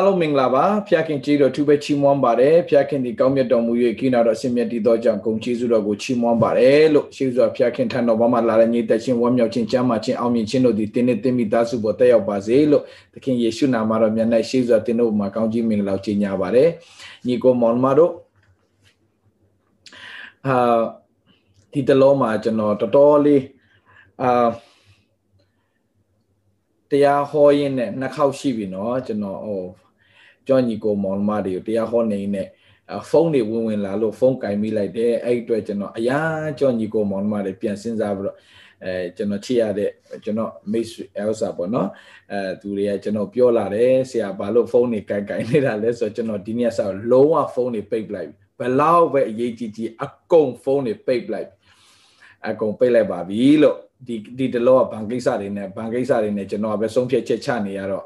အားလုံးမင်္ဂလာပါဖျားခင်ကြီးတော်သူပဲချီးမွမ်းပါတယ်ဖျားခင်ဒီကောင်းမြတ်တော်မူ၍ကိနာတော်အရှင်မြတ်တည်သောကြောင့်ဂုဏ်ကျေးဇူးတော်ကိုချီးမွမ်းပါတယ်လို့ရှိစွာဖျားခင်ထံတော်ဘာမှလာတဲ့ညီသက်ချင်းဝမ်းမြောက်ခြင်းချမ်းသာခြင်းအောင်မြင်ခြင်းတို့သည်တင်းနဲ့တင်းမိသားစုပေါ်တက်ရောက်ပါစေလို့သခင်ယေရှုနာမတော်မြတ်၌ရှိစွာတင်းတို့မှာကောင်းကြီးမင်္ဂလာကိုကြီးညာပါတယ်ညီကိုမောင်မတို့အာဒီတလုံးမှာကျွန်တော်တော်တော်လေးအာတရားဟောရင်းနဲ့နှစ်ခေါက်ရှိပြီเนาะကျွန်တော်ဟို ကြောညီကိုမောင်မတွေကိုတရားဟောနေနေဖုန်းတွေဝင်ဝင်လာလို့ဖုန်းကင်မိလိုက်တယ်အဲ့အတွက်ကျွန်တော်အရာကြောညီကိုမောင်မတွေပြန်စဉ်းစားပြီးတော့အဲကျွန်တော်ချစ်ရတဲ့ကျွန်တော်မိတ်ဆွေအလ်ဆာပေါ့နော်အဲသူတွေကကျွန်တော်ပြောလာတယ်ဆရာဘာလို့ဖုန်းတွေကင်ကင်နေတာလဲဆိုတော့ကျွန်တော်ဒီနေ့ဆောက်လုံးဝဖုန်းတွေပိတ်ပလိုက်ဘယ်လောက်ပဲအရေးကြီးကြီးအကုန်ဖုန်းတွေပိတ်ပလိုက်အကုန်ပိတ်လိုက်ပါပြီလို့ဒီဒီတလောကဘဏ်ကိစ္စတွေနဲ့ဘဏ်ကိစ္စတွေနဲ့ကျွန်တော်ပဲဆုံးဖြတ်ချက်ချနေရတော့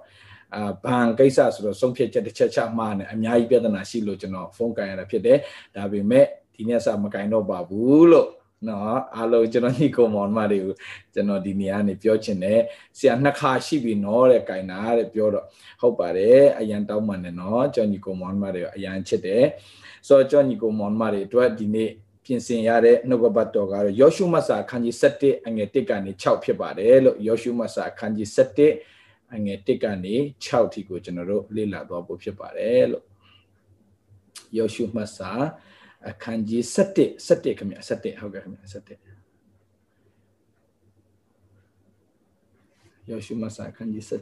အာဘဏ်ကိစ္စဆိုတော့ဆုံးဖြတ်ချက်တစ်ချက်ချမှားနေအများကြီးပြဿနာရှိလို့ကျွန်တော်ဖုန်းကန်ရတာဖြစ်တယ်ဒါပေမဲ့ဒီနေ့စမကန်တော့ပါဘူးလို့နော်အားလုံးကျွန်တော်ညီကောင်မောင်မတွေကိုကျွန်တော်ဒီနေရာနေပြောချင်တယ်ဆရာနှစ်ခါရှိပြီနော်တဲ့ကန်တာတဲ့ပြောတော့ဟုတ်ပါတယ်အရန်တောင်းပန်တယ်နော်ကျွန်တော်ညီကောင်မောင်မတွေအရန်ချစ်တယ်ဆိုတော့ကျွန်တော်ညီကောင်မောင်မတွေအတွက်ဒီနေ့ပြင်ဆင်ရတဲ့နှုတ်ကပတ်တော်ကတော့ယောရှုမတ်စာအခန်းကြီး7အငယ်1ကနေ6ဖြစ်ပါတယ်လို့ယောရှုမတ်စာအခန်းကြီး7 အငယ်1ကနေ6ထိကိုကျွန်တော်တို့လေ့လာသွားဖို့ဖြစ်ပါတယ်လို့ယောရှုမတ်စာအခန်းကြီး7 7ခင်ဗျ7ဟုတ်ကဲ့ခင်ဗျ7ယောရှုမတ်စာအခန်းကြီး7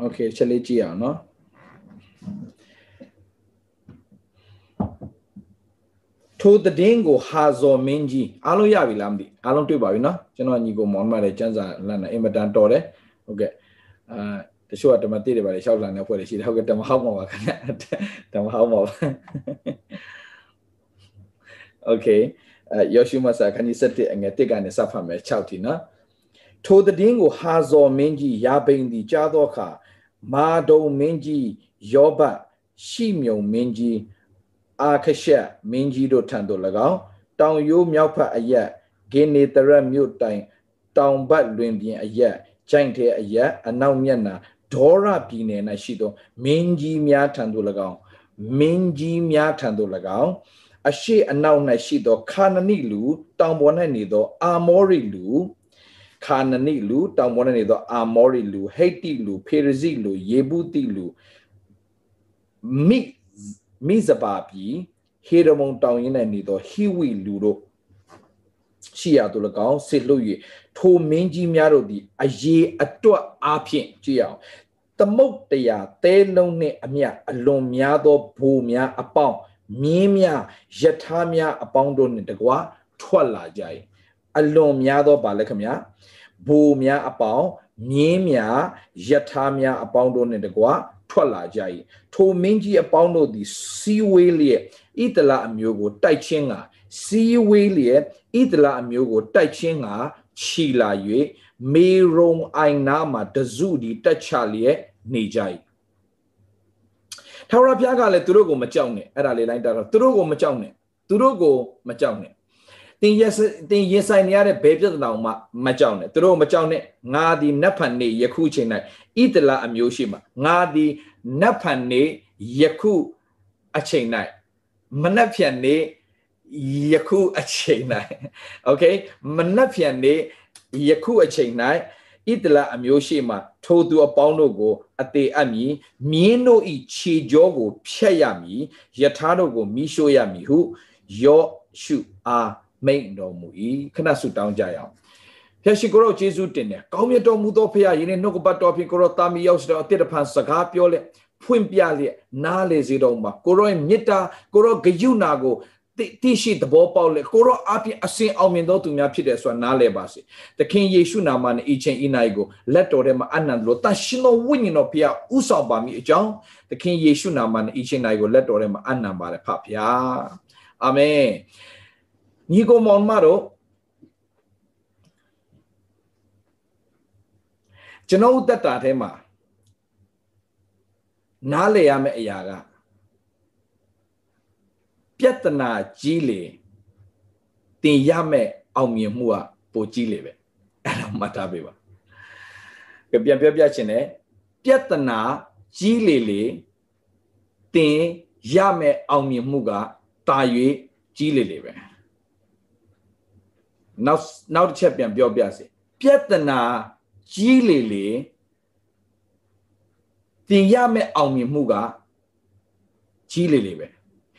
โอเคချက်လေးကြည့်အောင်เนาะ ထိုတည်င်းကိုဟာဇော်မင်းကြီးအားလုံးရပြီလားမသိအားလုံးတွေ့ပါပြီเนาะကျွန်တော်ညီကိုမောင်မလေးကျန်းစာလန်နာအင်မတန်တော်တယ်ဟုတ်ကဲ့အာတချို့ကဓမ္မတိတွေပါလေရှောက်လာနေဖွဲ့တွေရှိတယ်ဟုတ်ကဲ့ဓမ္မဟောက်မှာပါခင်ဗျဓမ္မဟောက်မှာပါโอเคအဲယောရှုမစာခန်းကြီး7အငယ်1ကနေစဖတ်မယ်6တီနော်ထိုတည်င်းကိုဟာဇော်မင်းကြီးရာဘိန်သည်ကြားသောအခါမာဒုံမင်းကြီးယောဘရှိမြုံမင်းကြီး အာခရှက်မင်းကြီးတို့ထံသို့၎င်းတောင်ရိုးမြောက်ဖက်အရက်ဂင်းနေတရမြို့တိုင်တောင်ဘတ်လွင်ပြင်အရက်ကြိုင်တဲ့အရက်အနောက်မျက်နှာဒေါရပြည်နယ်၌ရှိသောမင်းကြီးများထံသို့၎င်းမင်းကြီးများထံသို့၎င်းအရှိအနောက်၌ရှိသောခါနနိလူတောင်ပေါ်၌နေသော အာမောရိလူခါနနိလူတောင်ပေါ်၌နေသော အာမောရိလူဟိတ်တိလူဖေရဇိလူယေဗုတိလူမိ မိဇဘာပြည်ဟေရမုန်တောင်ရင်၌နေသောဟိဝိလူတို့ရှိရသူ၎င်းဆေလွတ်၍ထိုမင်းကြီးများတို့သည်အရေးအတွက်အားဖြင့်ကြည့်အောင်သမုတ်တရားတဲလုံးနှင့်အမျှအလွန်များသောဘိုလ်များအပေါင်းမြင်းများယထာများအပေါင်းတို့နှင့်တကွာထွက်လာကြ၏အလွန်များသောဗာလဲခမညာဘိုလ်များအပေါင်းမြင်းများယထာများအပေါင်းတို့နှင့်တကွာ ထွက်လာကြ၏ထိုမင်းကြီးအပေါင်းတို့သည်စီဝေးလျက်ဣတလအမျိုးကိုတိုက်ချင်းကစီဝေးလျက်ဣတလအမျိုးကိုတိုက်ချင်းကခြီလာ၍မေရုံအိုင်နာမှာတစုဒီတက်ချလျက်နေကြ၏ထာဝရဘုရားကလည်းသူတို့ကိုမကြောက်နဲ့အဲ့ဒါလေးလိုက်တာတော့သူတို့ကိုမကြောက်နဲ့သူတို့ကိုမကြောက်နဲ့ တင်ရတင်ရင်ဆိုင်နေရတဲ့ဘယ်ပြဿနာမှမကြောက်နဲ့သူတို့မကြောက်နဲ့ငါဒီနတ်ဖန်နေယခုချိန်၌ဣတလအမျိုးရှိမှာငါဒီနတ်ဖန်နေယခုအချိန်၌မနက်ဖြန်နေယခုအချိန်၌โอเคမနက်ဖြန်နေယခုအချိန်၌ဣတလအမျိုးရှိမှထိုသူအပေါင်းတို့ကိုအသေးအပ်မည်မြင်းတို့ဤခြေကြောကိုဖြတ်ရမည်ယထာတို့ကိုမိရှို့ရမည်ဟုယောရှုအား မိန့်တော်မူ၏ခဏဆုတောင်းကြရအောင်ဖျက်ရှိကိုရောယေရှုတင်တယ်ကောင်းမြတ်တော်မူသောဖခင်ယနေ့နှုတ်ကပတ်တော်ဖြင့်ကိုရောတာမီရောက်စတော်အတိတ်တဖန်စကားပြောလက်ဖွင့်ပြလျက်နားလေစေတော်မှာကိုရောရဲ့မေတ္တာကိုရောဂယုဏကိုတိရှိသဘောပေါက်လေကိုရောအပြည့်အစင်အောင်မြင်သောသူများဖြစ်တယ်ဆိုတာနားလည်ပါစေသခင်ယေရှုနာမနဲ့အချိန်အနိုင်ကိုလက်တော်ထဲမှာအနန္တလို့တန်ရှင်တော်ဝိညာဉ်တော်ဖျားဥဆောင်ပါမိအကြောင်းသခင်ယေရှုနာမနဲ့အချိန်နိုင်ကိုလက်တော်ထဲမှာအနန္တပါတယ်ဖဖျားအာမင် ညီကိုမောင်မတို့ကျွန်တော်တက်တာထဲမှာနားလည်ရမယ့်အရာကပြဿနာကြီးလေတင်ရမယ့်အောင်မြင်မှုကပိုကြီးလေပဲအဲ့ဒါမှတ်ထားပေးပါပြန်ပြောပြချင်တယ်ပြဿနာကြီးလေလေတင်ရမယ့်အောင်မြင်မှုကတာ၍ကြီးလေလေပဲ နောက်နောက်တစ်ချက်ပြန်ပြောပြစေပြဿနာကြီးလေလေတင်ရမယ့်အောင်မြင်မှုကကြီးလေလေပဲ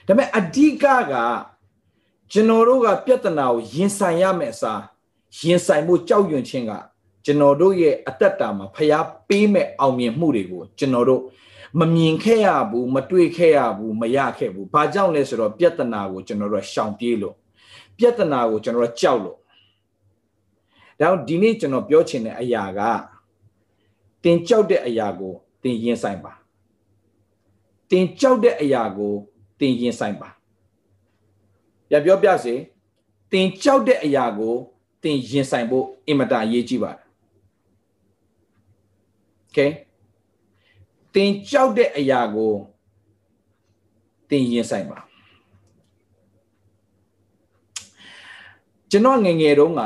ဒါပေမဲ့အဓိကကကျွန်တော်တို့ကပြဿနာကိုရင်ဆိုင်ရမယ့်အစားရင်ဆိုင်မှုကြောက်ရွံ့ခြင်းကကျွန်တော်တို့ရဲ့အသက်တာမှာဖျားပေးမဲ့အောင်မြင်မှုတွေကိုကျွန်တော်တို့မမြင်ခဲ့ရဘူးမတွေ့ခဲ့ရဘူးမရခဲ့ဘူးဘာကြောင့်လဲဆိုတော့ပြဿနာကိုကျွန်တော်တို့ရှောင်ပြေးလို့ပြဿနာကိုကျွန်တော်တို့ကြောက်လို့ ဒါကြောင့်ဒီနေ့ကျွန်တော်ပြောချင်တဲ့အရာကတင်ကြောက်တဲ့အရာကိုတင်ရင်ဆိုင်ပါတင်ကြောက်တဲ့အရာကိုတင်ရင်ဆိုင်ပါပြပြောပြစေတင်ကြောက်တဲ့အရာကိုတင်ရင်ဆိုင်ဖို့အင်မတန်အရေးကြီးပါတယ် Okay တင်ကြောက်တဲ့အရာကိုတင်ရင်ဆိုင်ပါကျွန်တော်ငငယ်တုန်းက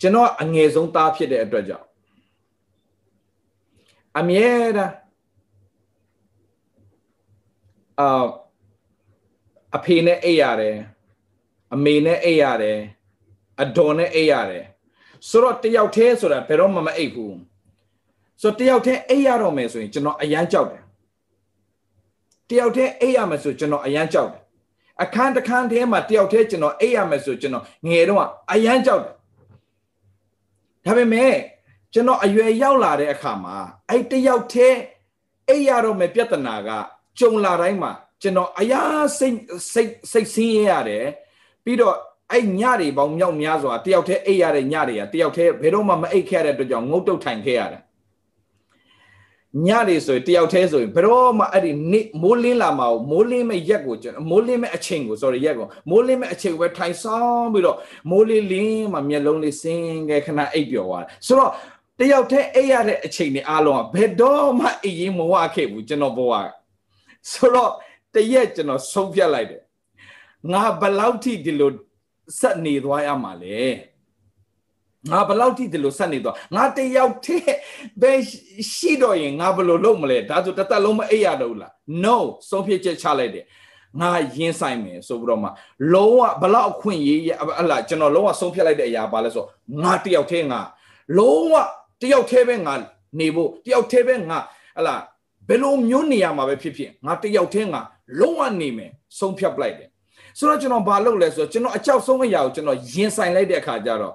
ကျွန်တော်အငယ်ဆုံးသားဖြစ်တဲ့အတွက်ကြောင့်အမြဲတမ်းအာအဖေနဲ့အိပ်ရတယ်အမေနဲ့အိပ်ရတယ်အဒေါ်နဲ့အိပ်ရတယ်ဆိုတော့တယောက်တည်းဆိုတာဘယ်တော့မှမအိပ်ဘူးဆိုတော့တယောက်တည်းအိပ်ရတော့မယ်ဆိုရင်ကျွန်တော်အရန်ကြောက်တယ်တယောက်တည်းအိပ်ရမယ်ဆိုကျွန်တော်အရန်ကြောက်တယ်အခန်းတစ်ခန်းထဲမှာတယောက်တည်းကျွန်တော်အိပ်ရမယ်ဆိုကျွန်တော်ငယ်တော့အရန်ကြောက်တယ် ဒါပေမဲ့ကျွန်တော်အရွယ်ရောက်လာတဲ့အခါမှာအဲ့တယောက်တည်းအိပ်ရတော့မယ်ပြဿနာကကြုံလာတိုင်းမှာကျွန်တော်အရာစိတ်စိတ်စိတ်ဆင်းရဲရတယ်ပြီးတော့အဲ့ညတွေပေါင်းမြောက်များစွာတယောက်တည်းအိပ်ရတဲ့ညတွေကတယောက်တည်းဘယ်တော့မှမအိပ်ခဲ့ရတဲ့အတွက်ကြောင့်ငုတ်တုတ်ထိုင်ခဲ့ရတယ် ညတွေဆိုရင်တယောက်တည်းဆိုရင်ဘယ်တော့မှအဲ့ဒီနေ့မိုးလင်းလာမှာမိုးလင်းမဲ့ရက်ကိုကျွန်တော်မိုးလင်းမဲ့အချိန်ကို sorry ရက်ကိုမိုးလင်းမဲ့အချိန်ကိုပဲထိုင်ဆောင်ပြီးတော့မိုးလေးလင်းမှမျက်လုံးလေးစင်းခဲ့ခဏအိပ်ပျော်သွားတယ်ဆိုတော့တယောက်တည်းအိပ်ရတဲ့အချိန်တွေအားလုံးကဘယ်တော့မှအိပ်ရင်မဝခဲ့ဘူးကျွန်တော်ဘဝကဆိုတော့တရက်ကျွန်တော်ဆုံးဖြတ်လိုက်တယ်ငါဘလောက်ထိဒီလိုဆက်နေသွားရမှာလဲ ငါဘလောက်ထိဒီလိုဆက်နေသွားငါတယောက်တည်းပဲရှိတော့ရင်ငါဘယ်လိုလုပ်မလဲဒါဆိုတသက်လုံးမအိပ်ရတော့လား no ဆုံးဖြတ်ချက်ချလိုက်တယ်ငါရင်းဆိုင်မယ်ဆိုပြီးတော့မှလုံးဝဘလောက်အခွင့်ရေးအလားကျွန်တော်လုံးဝဆုံးဖြတ်လိုက်တဲ့အရာပါလဲဆိုငါတယောက်တည်းငါလုံးဝတယောက်တည်းပဲငါနေဖို့တယောက်တည်းပဲငါဟလားဘယ်လိုမျိုးနေရမှာပဲဖြစ်ဖြစ်ငါတယောက်တည်းငါလုံးဝနေမယ်ဆုံးဖြတ်ပလိုက်တယ်ဆိုတော့ကျွန်တော်ဘာလုပ်လဲဆိုတော့ကျွန်တော်အကြောက်ဆုံးအရာကိုကျွန်တော်ရင်ဆိုင်လိုက်တဲ့အခါကျတော့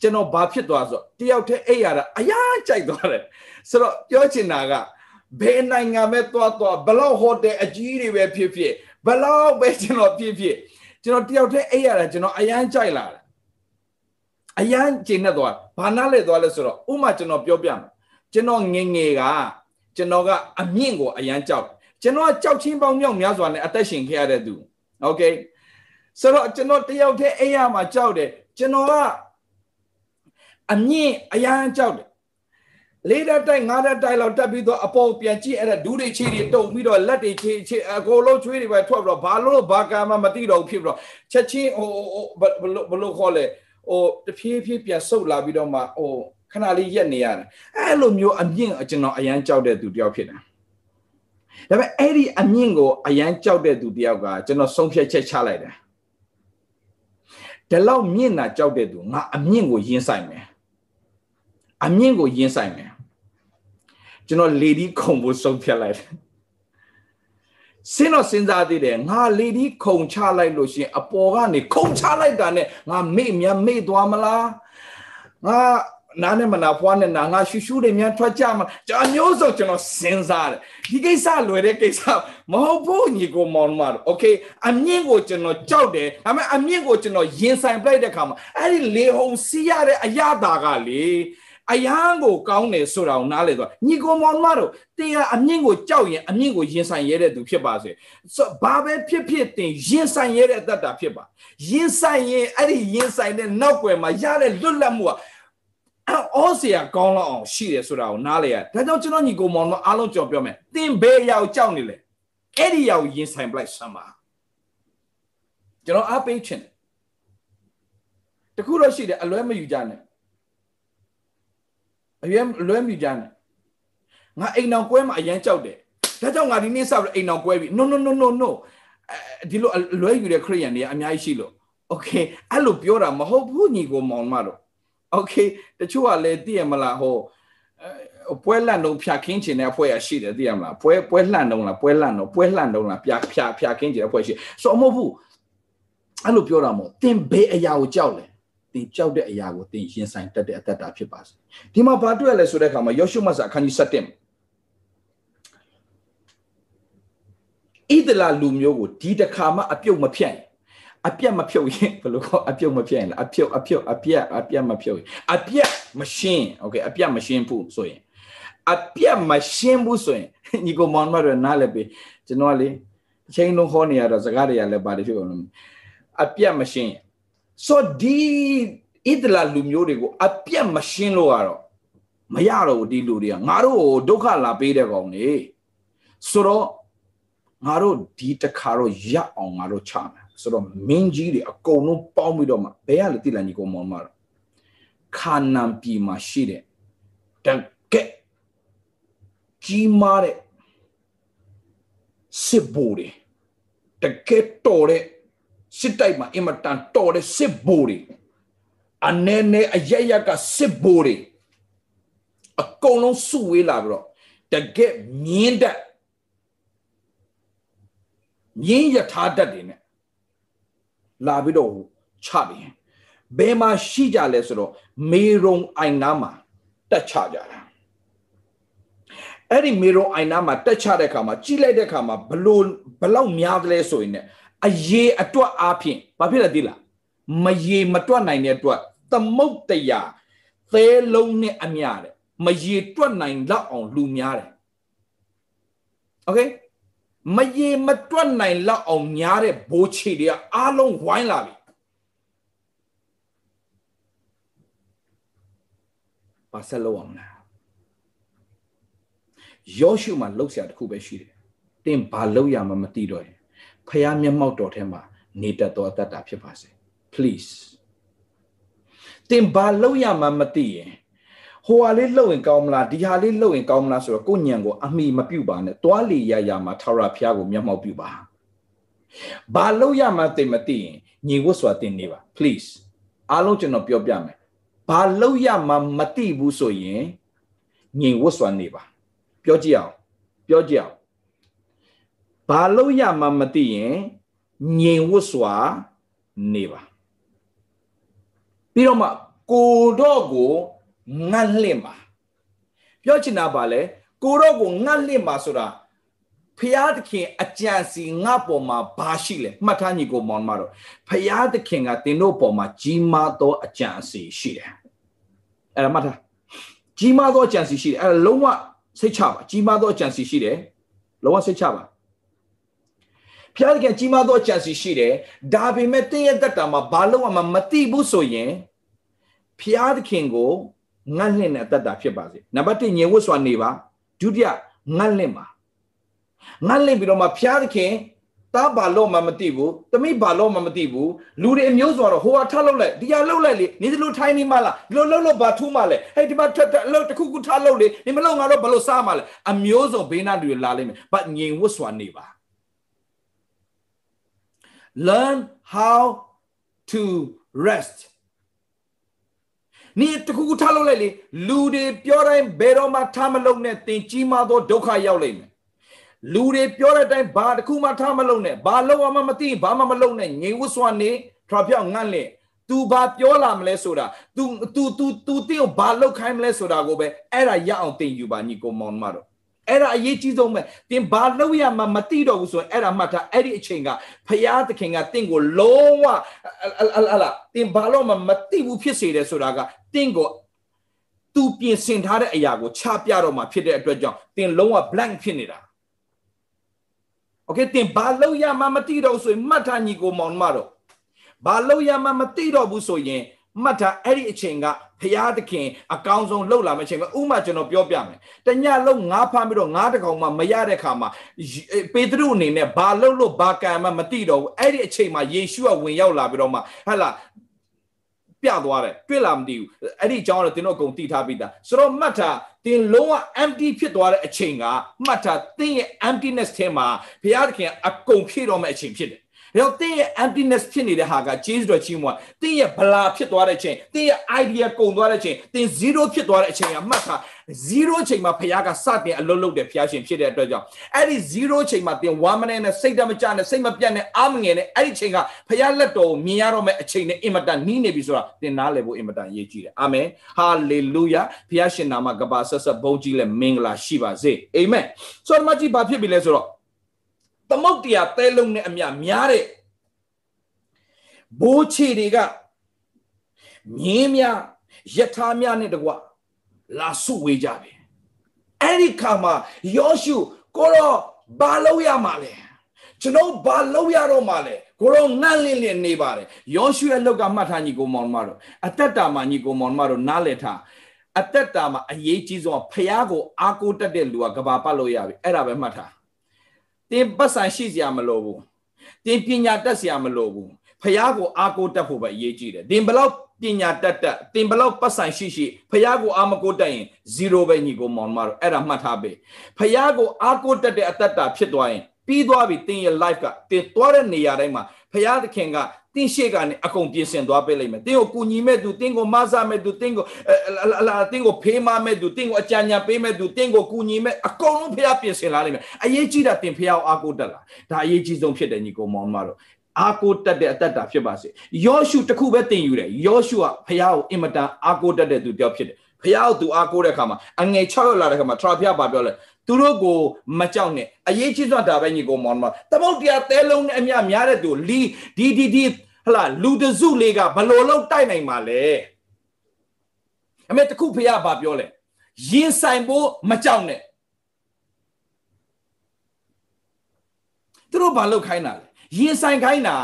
ကျွန်တော်ဘာဖြစ်သွားဆိုတယောက်တည်းအိပ်ရတာအရာကြိုက်သွားတယ်ဆိုတော့ပြောချင်တာကဘယ်နိုင်ငံပဲသွားသွားဘလောက်ဟိုတယ်အကြီးတွေပဲဖြစ်ဖြစ်ဘလောက်ပဲကျွန်တော်ဖြစ်ဖြစ်ကျွန်တော်တယောက်တည်းအိပ်ရတာကျွန်တော်အရန်ကြိုက်လာတယ်အရန်ကျင်နေသွားဘာနာလဲသွားလဲဆိုတော့ဥမာကျွန်တော်ပြောပြမယ်ကျွန်တော်ငငယ်ကကျွန်တော်ကအမြင့်ကိုအရန်ကြောက်ကျွန်တော်ကကြောက်ချင်းပေါင်းမြောက်များစွာနဲ့အသက်ရှင်ခဲ့ရတဲ့သူโอเคဆိုတော့ကျွန်တော်တယောက်တည်းအိယာမှာကြောက်တယ်ကျွန်တော်က အမြင့်အရန်ကြောက်တယ်လေးဓာတ်တိုက်ငါးဓာတ်တိုက်လောက်တက်ပြီးတော့အပေါ်ပြန်ကြည့်အဲ့ဒါဒူးတွေခြေတွေတုံပြီးတော့လက်တွေခြေခြေအကုန်လုံးချွေးတွေပဲထွက်ပြီးတော့ဘာလို့ဘာကမှမသိတော့ဖြစ်ပြီးတော့ချက်ချင်းဟိုဘလို့ဘလို့ခေါ်လဲဟိုတဖြည်းဖြည်းပြန်ဆုတ်လာပြီးတော့မှဟိုခဏလေးရက်နေရတယ်အဲ့လိုမျိုးအမြင့်ကျွန်တော်အရန်ကြောက်တဲ့သူတယောက်ဖြစ်တယ်ဒါပေမဲ့အဲ့ဒီအမြင့်ကိုအရန်ကြောက်တဲ့သူတယောက်ကကျွန်တော်ဆုံးဖြတ်ချက်ချလိုက်တယ်ဒီလောက်မြင့်တာကြောက်တဲ့သူငါအမြင့်ကိုယဉ်ဆိုင်မယ် အမြင့်ကိုယင်းဆိုင်မယ်ကျွန်တော်လေဒီခုံဖို့ဆုံးဖြတ်လိုက်တယ်စင်းတော့စဉ်းစားသေးတယ်ငါလေဒီခုံချလိုက်လို့ရှင်အပေါ်ကနေခုံချလိုက်တာနဲ့ငါမေ့မြမေ့သွားမလားငါနားနဲ့မနာဖွားနဲ့နာငါရှူရှူတွေများထွက်ကြမှာကျွန်တော်မျိုးစုံကျွန်တော်စဉ်းစားတယ်ဒီကိစ္စလွယ်တဲ့ကိစ္စမဟုတ်ဘူးညီကိုမောင်မတော် okay အမြင့်ကိုကျွန်တော်ကြောက်တယ်ဒါပေမဲ့အမြင့်ကိုကျွန်တော်ရင်ဆိုင်ပြလိုက်တဲ့အခါမှာအဲ့ဒီလေဟုန်စီးရတဲ့အရာတာကလေ အယံကိုကောင်းတယ်ဆိုတာကိုနားလေတော့ညီကိုမောင်မတို့တင်ကအမြင့်ကိုကြောက်ရင်အမြင့်ကိုရင်ဆိုင်ရတဲ့သူဖြစ်ပါစေဆိုဘာပဲဖြစ်ဖြစ်တင်ရင်ဆိုင်ရတဲ့အတ္တဖြစ်ပါရင်ဆိုင်ရင်အဲ့ဒီရင်ဆိုင်တဲ့နောက်ွယ်မှာရတဲ့လွတ်လပ်မှုကအော်စရာကောင်းလောက်အောင်ရှိတယ်ဆိုတာကိုနားလေရဒါကြောင့်ကျွန်တော်ညီကိုမောင်တို့အားလုံးကြော်ပြောမယ်တင်ဘဲရောက်ကြောက်နေလေအဲ့ဒီရောက်ရင်ဆိုင်ပလိုက်ဆမ်းပါကျွန်တော်အားပေးချင်တယ်တခုတော့ရှိတယ်အလွဲမယူကြနဲ့ အရွယ်လွဲမြူကြနဲ့ငါအိမ်အောင်ကွဲမှာအရန်ကြောက်တယ်ဒါကြောင့်ငါဒီနေ့စပြီးအိမ်အောင်ကွဲပြီ no no no no no ဒီလိုလွဲယူတဲ့ခရိယန်တွေအများကြီးရှိလို့ okay အဲ့လိုပြောတာမဟုတ်ဘူးညီကိုမောင်မတော့ okay တချို့ကလည်းသိရမလားဟိုပွဲလန့်တော့ဖြာခင်းချင်တဲ့အဖွဲ့ရရှိတယ်သိရမလားပွဲပွဲလှန့်တော့လားပွဲလှန့်တော့ပွဲလှန့်တော့လားဖြာဖြာဖြာခင်းချင်တဲ့အဖွဲ့ရှိဆိုမဟုတ်ဘူးအဲ့လိုပြောတာမဟုတ်တင်ဘေးအရာကိုကြောက်လဲ တင်ကြောက်တဲ့အရာကိုတင်ရင်ဆိုင်တတ်တဲ့အတ္တတာဖြစ်ပါစေဒီမှာဘာတွေ့ရလဲဆိုတဲ့အခါမှာယောရှုမဆာအခန်းကြီး7ဣဒလာလူမျိုးကိုဒီတစ်ခါမှအပြုတ်မဖြတ်အပြတ်မဖြုတ်ရင်ဘယ်လိုခေါ်အပြုတ်မဖြတ်ရင်လားအဖြုတ်အဖြုတ်အပြတ်အပြတ်မဖြုတ်ရင်အပြတ်မရှင်းโอเคအပြတ်မရှင်းဘူးဆိုရင်အပြတ်မရှင်းဘူးဆိုရင်ညီကိုမောင်မရနားလည်းပြီကျွန်တော်လေအချိန်လုံးဟောနေရတော့စကားတွေကလည်းပါတယ်ဖြစ်အောင်လို့အပြတ်မရှင်း ဆိုဒီဣဒလာလူမျိုးတွေကိုအပြတ်မရှင်းလို့ကတော့မရတော့ဘူးဒီလူတွေကငါတို့ကိုဒုက္ခလာပေးတဲ့ကောင်နေဆိုတော့ငါတို့ဒီတခါတော့ရအောင်ငါတို့ချမယ်ဆိုတော့မင်းကြီးတွေအကုန်လုံးပေါင်းပြီးတော့မှဘယ်ရလဲတိလာညီကောင်မောင်မတော့ခါနန်ပြည်မှာရှိတဲ့တကက်ကြီးမားတဲ့စစ်ဘိုးတွေတကက်တော်တဲ့ စစ်တိုက်မှာအင်မတန်တော်တဲ့စစ်ဘိုးတွေအနေနဲ့အရရကစစ်ဘိုးတွေအကုန်လုံးစုဝေးလာပြီးတော့တကက်မြင်းတက်မြင်းရထားတက်တွေနဲ့လာပြီးတော့ချတယ်ဘယ်မှာရှိကြလဲဆိုတော့မေရုံအိုင်နာမှာတက်ချကြတာအဲ့ဒီမေရုံအိုင်နာမှာတက်ချတဲ့အခါမှာကြီးလိုက်တဲ့အခါမှာဘလို့ဘလောက်များတယ်လဲဆိုရင်ね အရေးအတွက်အားဖြင့်ဘာဖြစ်လဲသိလားမရေမတွက်နိုင်တဲ့အတွက်သမုတ်တရာသဲလုံးနဲ့အမြတဲ့မရေတွက်နိုင်လောက်အောင်လူများတယ်โอเคမရေမတွက်နိုင်လောက်အောင်များတဲ့ဘိုးချီတွေကအားလုံးဝိုင်းလာပြီဘာဆက်လို့အောင်လဲယောရှုမှာလှုပ်ရှားတစ်ခုပဲရှိတယ်တင်ဘာလှုပ်ရမှမသိတော့ရင် ဖះမျက်မှောက်တော်ထဲမှာနေတတ်သောအတ္တဖြစ်ပါစေ please တင်ဘာလောက်ရမှမသိရင်ဟိုဟာလေးလှုပ်ရင်ကောင်းမလားဒီဟာလေးလှုပ်ရင်ကောင်းမလားဆိုတော့ကိုညံကိုအမိမပြုတ်ပါနဲ့တွားလီရရမှာထာဝရဘုရားကိုမျက်မှောက်ပြုပါဘာလောက်ရမှသိမသိရင်ညီဝတ်စွာတင်နေပါ please အားလုံးကျွန်တော်ပြောပြမယ်ဘာလောက်ရမှမသိဘူးဆိုရင်ညီဝတ်စွာနေပါ ပြောကြည့်အောင်ပြောကြည့်အောင် ဘာလို့ရမှမသိရင်ငြိမ်ဝတ်စွာနေပါပြီးတော့မှကိုတော့ကိုငတ်လှင့်ပါပြောချင်တာပါလေကိုတော့ကိုငတ်လှင့်ပါဆိုတာဖျားသခင်အကြံစီငါပေါ်မှာဘာရှိလဲမှတ်ထားညီကိုမောင်မတော်ဖျားသခင်ကတင်တို့ပေါ်မှာကြီးမားသောအကြံစီရှိတယ်အဲ့ဒါမှတ်ထားကြီးမားသောအကြံစီရှိတယ်အဲ့ဒါလုံးဝစိတ်ချပါကြီးမားသောအကြံစီရှိတယ်လုံးဝစိတ်ချပါ ဖျားသခင်ကြီးမားသောကြံစီရှိတယ်ဒါပေမဲ့တင်းရဲ့တက်တာမှာဘာလို့မှမသိဘူးဆိုရင်ဖျားသခင်ကိုငတ်လင့်တဲ့အတ္တဖြစ်ပါစေနံပါတ်1ညင်ဝတ်စွာနေပါဒုတိယငတ်လင့်ပါငတ်လင့်ပြီးတော့မှဖျားသခင်တားဘာလို့မှမသိဘူးတမိဘာလို့မှမသိဘူးလူတွေအမျိုးဆိုတော့ဟိုဟာထလောက်လိုက်ဒီဟာလောက်လိုက်လေနေဒီလိုထိုင်းနေမှလားဒီလိုလောက်လို့ဘာထူးမှလဲဟဲ့ဒီမှာထက်အလုပ်တစ်ခုခုထလောက်လေနေမလို့ငါတော့ဘလို့စားမှလဲအမျိုးစုံဘေးနားတွေလာလိမ့်မယ်ဘာငြိမ်ဝတ်စွာနေပါ learn how to rest นี่တခုခုထားလို့လိုက်လေလူတွေပြောတိုင်းဘယ်တော့မှထားမလုပ်နဲ့သင်ကြီးမားသောဒုက္ခရောက်လိမ့်မယ်လူတွေပြောတဲ့အတိုင်းဘာတခုမှထားမလုပ်နဲ့ဘာလုပ်မှမသိဘာမှမလုပ်နဲ့ငြိမ်ဝတ်စွာနေထပြောက်ငန့်လေ तू ဘာပြောလာမလဲဆိုတာ तू तू तू तू တင်းကိုဘာလောက်ခိုင်းမလဲဆိုတာကိုပဲအဲ့ဒါရအောင်တင်ယူပါညီကိုမောင်မတို့ အဲ့ဒါအရေးကြီးဆုံးပဲသင်ဘာလုပ်ရမှမသိတော့ဘူးဆိုရင်အဲ့ဒါမှတ်ထားအဲ့ဒီအချိန်ကဖရာသခင်ကသင်ကိုလုံးဝဟလာသင်ဘာလို့မှမသိဘူးဖြစ်စေတယ်ဆိုတာကသင်ကိုသူပြင်ဆင်ထားတဲ့အရာကိုချပြတော့မှဖြစ်တဲ့အတွက်ကြောင့်သင်လုံးဝ blank ဖြစ်နေတာ okay သင်ဘာလုပ်ရမှမသိတော့ဆိုရင်မှတ်ထားညီကိုမောင်မတော်ဘာလုပ်ရမှမသိတော့ဘူးဆိုရင် မှတ်ထားအဲ့ဒီအချိန်ကဖရာသခင်အကောင်းဆုံးလှုပ်လာမယ့်အချိန်မှာဥမာကျွန်တော်ပြောပြမယ်တညလုံးငါးဖမ်းပြီးတော့ငါးတကောင်မှမရတဲ့ခါမှာပေတရုအနေနဲ့ဘာလှုပ်လို့ဘာကံမှမသိတော့ဘူးအဲ့ဒီအချိန်မှာယေရှုကဝင်ရောက်လာပြီးတော့မှဟဲ့လားပြသွားတယ်တွေ့လားမသိဘူးအဲ့ဒီအကြောင်းတော့တင်းတို့အကုန်သိထားပြီးသားဆိုတော့မှတ်ထားတင်းလုံးဝ empty ဖြစ်သွားတဲ့အချိန်ကမှတ်ထားတင်းရဲ့ emptiness ထဲမှာဘုရားသခင်အကုန်ဖြည့်တော့မယ့်အချိန်ဖြစ်တယ် ။ဒါကြောင့်တင်းရဲ့ emptiness ဖြစ်နေတဲ့ဟာက Jesus တော်ကြီးမှာတင်းရဲ့ဗလာဖြစ်သွားတဲ့အချိန်တင်းရဲ့ idea ကုန်သွားတဲ့အချိန်တင်း0ဖြစ်သွားတဲ့အချိန်ကမှတ်ထား0အချိန်မှာဘုရားကစတင်အလုပ်လုပ်တယ်ဘုရားရှင်ဖြစ်တဲ့အတွက်ကြောင့်အဲ့ဒီ0အချိန်မှာတင်းဝမ်းမနဲ့နဲ့စိတ်တမချနဲ့စိတ်မပြတ်နဲ့အာမငယ်နဲ့အဲ့ဒီအချိန်ကဘုရားလက်တော်ကိုမြင်ရတော့မယ့်အချိန်နဲ့အင်မတန်နီးနေပြီဆိုတာတင်းနားလည်ဖို့အင်မတန်ရည်ကြီးတယ်အာမင် hallelujah ဘုရားရှင်နာမကပါဆက်ဆက်ဘုန်းကြီးလဲမင်္ဂလာရှိပါစေအာမင်ဆိုတော့မကြီးဘာဖြစ်ပြီလဲဆိုတော့ သမုတ်တရားသဲလုံးနဲ့အမြများတဲ့ဘိုးချီတွေကမြင်းများယထာများနဲ့တကွလာစုဝေးကြပြီအဲ့ဒီခါမှာယောရှုကိုတော့ဘာလုပ်ရမှာလဲကျွန်တော်ဘာလုပ်ရတော့မှာလဲကိုတော့ငန့်လင့်လင့်နေပါတယ်ယောရှုရဲ့လောက်ကမှတ်ထားညီကိုမောင်မတို့အသက်တာမှာညီကိုမောင်မတို့နားလည်ထားအသက်တာမှာအရေးကြီးဆုံးဖះကိုအားကိုးတတ်တဲ့လူကကဘာပတ်လို့ရပြီအဲ့ဒါပဲမှတ်ထား တင်းပတ်ဆိုင်ရှိစရာမလိုဘူးတင်းပညာတတ်စရာမလိုဘူးဖះကိုအားကိုးတတ်ဖို့ပဲအရေးကြီးတယ်တင်းဘလောက်ပညာတတ်တတ်တင်ဘလောက်ပတ်ဆိုင်ရှိရှိဖះကိုအာမကိုတတ်ရင်0ပဲညီကိုမောင်မတို့အဲ့ဒါမှတ်ထားပေးဖះကိုအာကိုတတ်တဲ့အတ္တတာဖြစ်သွားရင်ပြီးသွားပြီတင်ရဲ့ life ကတင်သွားတဲ့နေရာတိုင်းမှာဖះသခင်က တင်းရှိကနေအကုန်ပြင်ဆင်သွားပေးလိမ့်မယ်တင်းကိုကူညီမဲ့သူတင်းကိုမဆာမဲ့သူတင်းကိုလာတင်းကိုဖေးမမဲ့သူတင်းကိုအကြံဉာဏ်ပေးမဲ့သူတင်းကိုကူညီမဲ့အကုန်လုံးဖះပြင်ဆင်လာလိမ့်မယ်အရေးကြီးတာတင်ဖះကိုအားကိုတက်လာဒါအရေးကြီးဆုံးဖြစ်တယ်ညီကိုမောင်မတို့အာကိုတက်တဲ့အတ္တတာဖြစ်ပါစေယောရှုတခုပဲတင်ယူတယ်ယောရှုကဖះကိုအင်မတန်အာကိုတက်တဲ့သူတယောက်ဖြစ်တယ်ဖះကိုသူအာကိုတဲ့ခါမှာအငယ်6ရောက်လာတဲ့ခါမှာထရာဖះပါပြောလဲသူတို့ကိုမကြောက်နဲ့အရေးကြီးဆုံးဒါပဲညီကိုမောင်မသမုတ်တရားတဲလုံးနဲ့အမြများတဲ့သူလီဒီဒီဒီ ဟလာလူတစုလေးကဘလို့လုံးတိုက်နိုင်မှာလဲအမေတခုဖះပါပြောလဲရင်ဆိုင်ဖို့မကြောက်နဲ့သူတို့ဘာလုပ်ခိုင်းတာလဲရင်ဆိုင်ခိုင်းတာ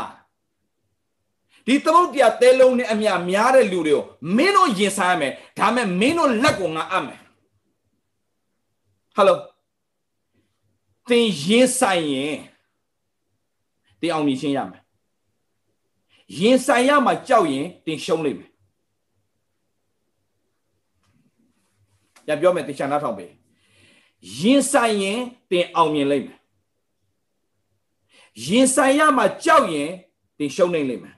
ဒီသမုတ်တရားတဲလုံးနဲ့အမြများတဲ့လူတွေကိုမင်းတို့ရင်ဆိုင်ရမယ်ဒါမဲ့မင်းတို့လက်ကိုငါအပ်မယ်ဟယ်လိုသင်ရင်ဆိုင်ရင်တင်အောင်မြင်ရှင်းရမယ် ရင်ဆိုင်ရမှာကြောက်ရင်တင်ရှုံးလိမ့်မယ်ညပြောမယ်တင်ချာနာထောင်ပေးရင်ဆိုင်ရင်တင်အောင်မြင်လိမ့်မယ်ရင်ဆိုင်ရမှာကြောက်ရင်တင်ရှုံးနေလိမ့်မယ်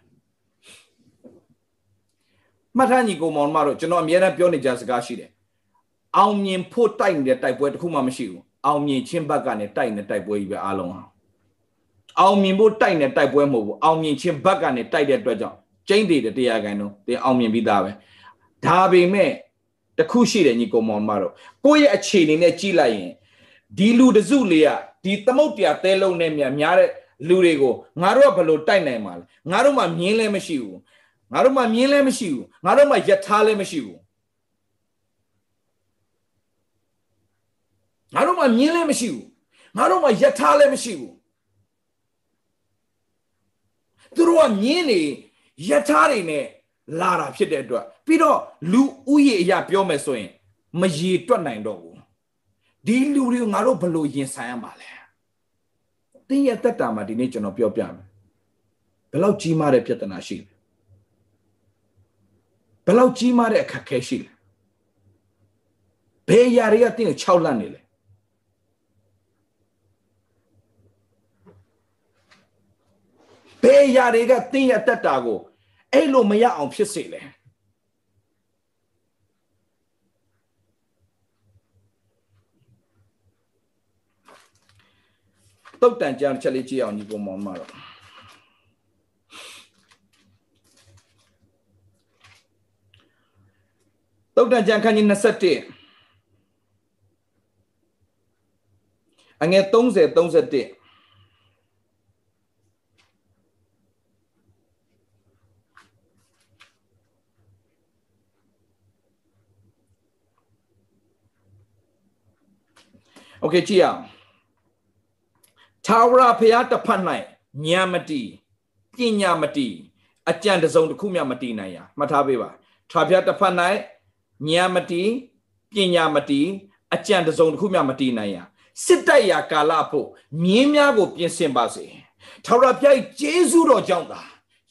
မှတ်ထားညီကောင်မောင်မတို့ကျွန်တော်အများအားပြောနေကြစကားရှိတယ်အောင်မြင်ဖို့တိုက်နေတဲ့တိုက်ပွဲတစ်ခုမှမရှိဘူးအောင်မြင်ချင်းဘက်ကနေတိုက်နေတဲ့တိုက်ပွဲကြီးပဲအားလုံးဟာ အောင်မြင်ဖို့တိုက်နေတဲ့တိုက်ပွဲမဟုတ်ဘူးအောင်မြင်ချင်းဘက်ကနေတိုက်တဲ့အတွက်ကြောင့်ကျင်းတည်တဲ့တရားခိုင်တော့တင်အောင်မြင်ပြီးသားပဲဒါပေမဲ့တခုရှိတယ်ညီကောင်မောင်မတို့ကိုယ့်ရဲ့အခြေအနေနဲ့ကြည့်လိုက်ရင်ဒီလူတစုလေးကဒီသမုတ်တရားတဲလုံးနဲ့များများတဲ့လူတွေကိုငါတို့ကဘယ်လိုတိုက်နိုင်မှာလဲငါတို့မှမြင်းလည်းမရှိဘူးငါတို့မှမြင်းလည်းမရှိဘူးငါတို့မှယထာလည်းမရှိဘူးငါတို့မှမြင်းလည်းမရှိဘူးငါတို့မှယထာလည်းမရှိဘူး သူတို့ကမြင်းနေယထာတွေနဲ့လာတာဖြစ်တဲ့အတွက်ပြီးတော့လူဥယျာအရာပြောမယ်ဆိုရင် မရေတွက်နိုင်တော့ဘူးဒီလူတွေကိုငါတို့ဘယ်လိုရင်ဆိုင်ရမှာလဲတင်းရဲ့တက်တာမှာဒီနေ့ကျွန်တော်ပြောပြမယ်ဘယ်လောက်ကြီးမားတဲ့ပြဿနာရှိလဲဘယ်လောက်ကြီးမားတဲ့အခက်ခဲရှိလဲဘယ်ຢာတွေကတင်းကို6လန့်နေလဲ ဘယ်ຢာတွေကတင်းရဲ့တက်တာကိုအဲ့လိုမရအောင်ဖြစ်စေလဲတုတ်တန်ကြံချက်လေးကြည့်အောင်ညီကောင်မောင်မတော့သုတ်တန်ကျမ်းခန်းကြီး21အငယ်30 31 โอเคကြည့်အောင်ထာဝရဘုရားတစ်ဖက်၌ဉာဏ်မတီပညာမတီအကြံတစုံတစ်ခုမျှမတီနိုင်ရမှတ်ထားပေးပါထာဝရတစ်ဖက်၌ဉာဏ်မတီပညာမတီအကြံတစုံတစ်ခုမျှမတီနိုင်ရစစ်တိုက်ရာကာလဖို့မြင်းများကိုပြင်ဆင်ပါစေထာဝရဘုရားဂျေဇုတော်ကြောင့်သာ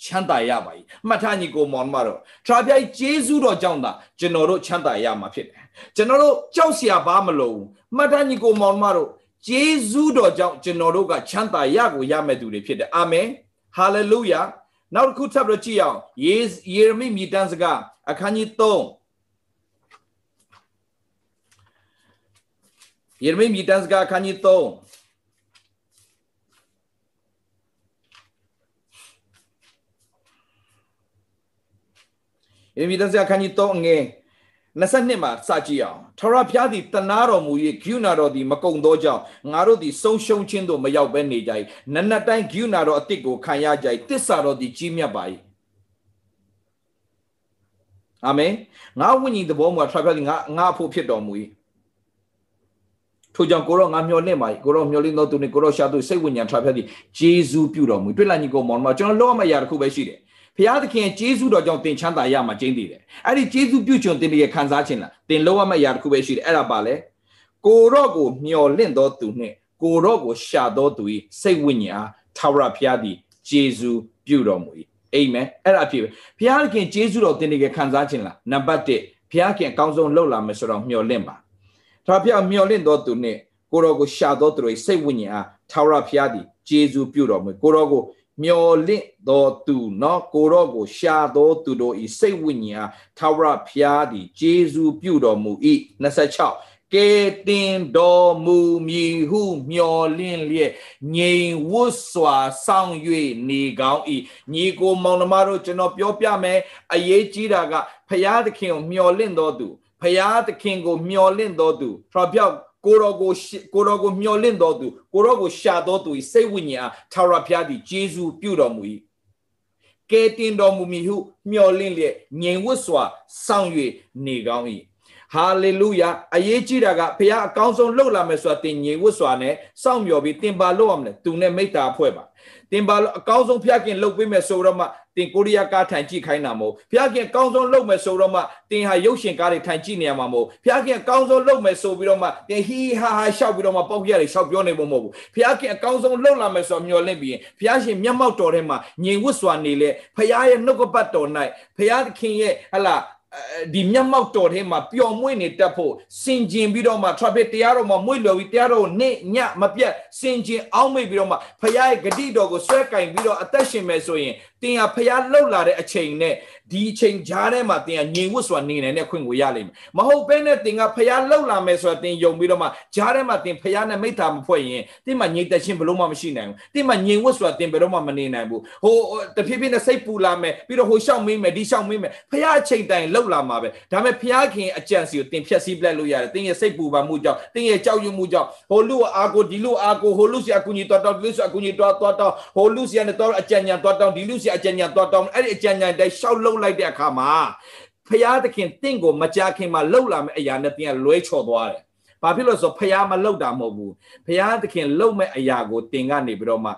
ချမ်းသာရပါ၏မှတ်ထားညီကိုမောင်မတော်ထာဝရဘုရားဂျေဇုတော်ကြောင့်သာကျွန်တော်တို့ချမ်းသာရမှာဖြစ်တယ်ကျွန်တော်တို့ကြောက်เสียပါမလို့ မှတ်ထားညီကိုမောင်မတော်ဂျေဇုတော်ကြောင့်ကျွန်တော်တို့ကချမ်းသာရကိုရမဲ့သူတွေဖြစ်တယ်အာမင်ဟာလေလုယာနောက်တစ်ခုထပ်ပြီးကြည့်အောင်ယေယေရမိမြည်တမ်းစကားအခန်းကြီး3ယေရမိမြည်တမ်းစကားအခန်းကြီး3ယေရမိတမ်းစကားအခန်းကြီး3ငယ် 22မှာစကြည့်အောင်ထာဝရဘုရားသည်တနာတော်မူ၍ဂုဏတော်သည်မကုံသောကြောင့်ငါတို့သည်ဆုံးရှုံးခြင်းသို့မရောက်ဘဲနေကြ၏နနတ်တိုင်းဂုဏတော်အစ်ကိုခံရကြ၏တစ္ဆာတော်သည်ကြီးမြတ်ပါ၏အာမင်ငါဝိညာဉ်သဘောမှာထာဝရဘုရားသည်ငါငါဖို့ဖြစ်တော်မူ၏ထို့ကြောင့်ကိုရောငါမျှော်လင့်ပါ၏ကိုရောမျှော်လင့်သောသူနှင့်ကိုရောရှာသူစိတ်ဝိညာဉ်ထာဝရဘုရားသည်ဂျေဇူးပြုတော်မူတွေ့လာညီကိုမောင်မကျွန်တော်လောကမှာအရာတစ်ခုပဲရှိတယ် ဖျားသခင်ကျေးဇူးတော်ကြောင့်သင်ချမ်းသာရမှာကျင်းသေးတယ်အဲ့ဒီကျေးဇူးပြုချွန်သင်ရဲ့ခံစားခြင်းလားသင်လောရမယ့်အရာတစ်ခုပဲရှိတယ်အဲ့ဒါပါလေကိုရော့ကိုမျော်လင့်သောသူနှင့်ကိုရော့ကိုရှာသောသူ၏စိတ်ဝိညာဉ်အားထာဝရဘုရားသည်ကျေးဇူးပြုတော်မူ၏အာမင်အဲ့ဒါအဖြစ်ပဲဘုရားသခင်ကျေးဇူးတော်သင်ရဲ့ခံစားခြင်းလားနံပါတ်1ဘုရားခင်အကောင်းဆုံးလှုပ်လာမယ်ဆိုတော့မျော်လင့်ပါထာဝရဘုရားမျော်လင့်သောသူနှင့်ကိုရော့ကိုရှာသောသူ၏စိတ်ဝိညာဉ်အားထာဝရဘုရားသည်ကျေးဇူးပြုတော်မူကိုရော့ကို မျော်လင့်သောသူနော်ကိုရော့ကိုရှာသောသူတို့ဤစိတ်ဝိညာဉ်ထာဝရဘုရားသည်ဂျေဇုပြုတော်မူ၏26ကဲတင်တော်မူမည်ဟုမျော်လင့်လျက်ငြိမ်ဝတ်စွာစောင့်၍နေကောင်း၏ညီကိုမောင်နှမတို့ကျွန်တော်ပြောပြမယ်အရေးကြီးတာကဖရာသခင်ကိုမျော်လင့်တော်သူဖရာသခင်ကိုမျော်လင့်တော်သူထပြောက် ကိုရောကိုကိုရောကိုမျောလင့်တော်သူကိုရောကိုရှာတော်သူစိတ်ဝိညာဉ်အားထာဝရဘုရားသည်ဂျေဇုပြုတော်မူ၏ကဲတင်တော်မူမည်ဟုမျောလင့်လျက်ငြိမ်ဝတ်စွာစောင့်၍နေကောင်း၏ ဟာလေလုယာအရေးကြီးတာကဘုရားအကောင်းဆုံးလှုပ်လာမယ်ဆိုတာတင်ငြိမ်ဝတ်စွာနဲ့စောင့်မျှော်ပြီးတင်ပါလို့ရမလဲသူနဲ့မိတ္တာဖွဲ့ပါတင်ပါအကောင်းဆုံးဖျက်ခင်လှုပ်ပေးမယ်ဆိုတော့မှတင်ကိုရီးယားကားထိုင်ကြည့်ခိုင်းတာမဟုတ်ဖျက်ခင်အကောင်းဆုံးလှုပ်မယ်ဆိုတော့မှတင်ဟာရုပ်ရှင်ကားတွေထိုင်ကြည့်နေရမှာမဟုတ်ဖျက်ခင်အကောင်းဆုံးလှုပ်မယ်ဆိုပြီးတော့မှတင်ဟီဟာဟာရှောက်ပြီးတော့မှပေါက်ပြရတယ်ရှောက်ပြောနေဖို့မဟုတ်ဘူးဖျက်ခင်အကောင်းဆုံးလှုပ်လာမယ်ဆိုတော့မျောလင့်ပြီးရင်ဖျက်ရှင်မျက်မှောက်တော်ထဲမှာငြိမ်ဝတ်စွာနေလေဖျားရဲ့နှုတ်ကပတ်တော်၌ဖျားခင်ရဲ့ဟလာ ဒီမျက်မှောက်တော်ထဲမှာပျော်မွေ့နေတတ်ဖို့စင်ကျင်ပြီးတော့မှ traffic တရားတော်မှာမွေ့လျော်ပြီးတရားတော်နေ့ညမပြတ်စင်ကျင်အောင်းမိတ်ပြီးတော့မှဖခင်ရဲ့ဂတိတော်ကိုဆွဲကင်ပြီးတော့အသက်ရှင်မယ်ဆိုရင် တင်ဟာဖခင်လှုပ်လာတဲ့အချိန်နဲ့ဒီအချိန်ကြားထဲမှာတင်ကငြိမ်ဝတ်စွာနေနိုင်တဲ့ခွင့်ကိုရလိမ့်မယ်မဟုတ်ဘဲနဲ့တင်ကဖျားလှုပ်လာမယ်ဆိုတာတင်ယုံပြီးတော့မှကြားထဲမှာတင်ဖျားနဲ့မိသားမဖွဲ့ရင်တင်မှာငြိမ်သက်ခြင်းဘလို့မှမရှိနိုင်ဘူးတင်မှာငြိမ်ဝတ်စွာတင်ဘယ်တော့မှမနေနိုင်ဘူးဟိုတဖြည်းဖြည်းနဲ့စိတ်ပူလာမယ်ပြီးတော့ဟိုရှောက်မင်းမယ်ဒီရှောက်မင်းမယ်ဖျားအချိန်တိုင်လှုပ်လာမှာပဲဒါပေမဲ့ဖျားခင်အကြံစီကိုတင်ဖြတ်စည်းပလက်လို့ရတယ်တင်ရဲ့စိတ်ပူပါမှုကြောင့်တင်ရဲ့ကြောက်ရွံ့မှုကြောင့်ဟိုလူအာကိုဒီလူအာကိုဟိုလူစီအကူကြီးတော်တော်ဒီလူစီအကူကြီးတော်တော်တော်ဟိုလူစီကနေတော်အကြံညာတော်တော်ဒီလူစီအကြံညာတော်တော်အဲ့ဒီအကြံညာတိုင်းရှောက်လှုပ်လိုက်တဲ့အခါမှာဖရာသခင်တင့်ကိုမကြခင်မှာလှုပ်လာမယ့်အရာနဲ့တင်ကလွဲချော်သွားတယ်။ဘာဖြစ်လို့ဆိုဖရာမလှုပ်တာမဟုတ်ဘူး။ဖရာသခင်လှုပ်မဲ့အရာကိုတင်ကနေပြီးတော့မှ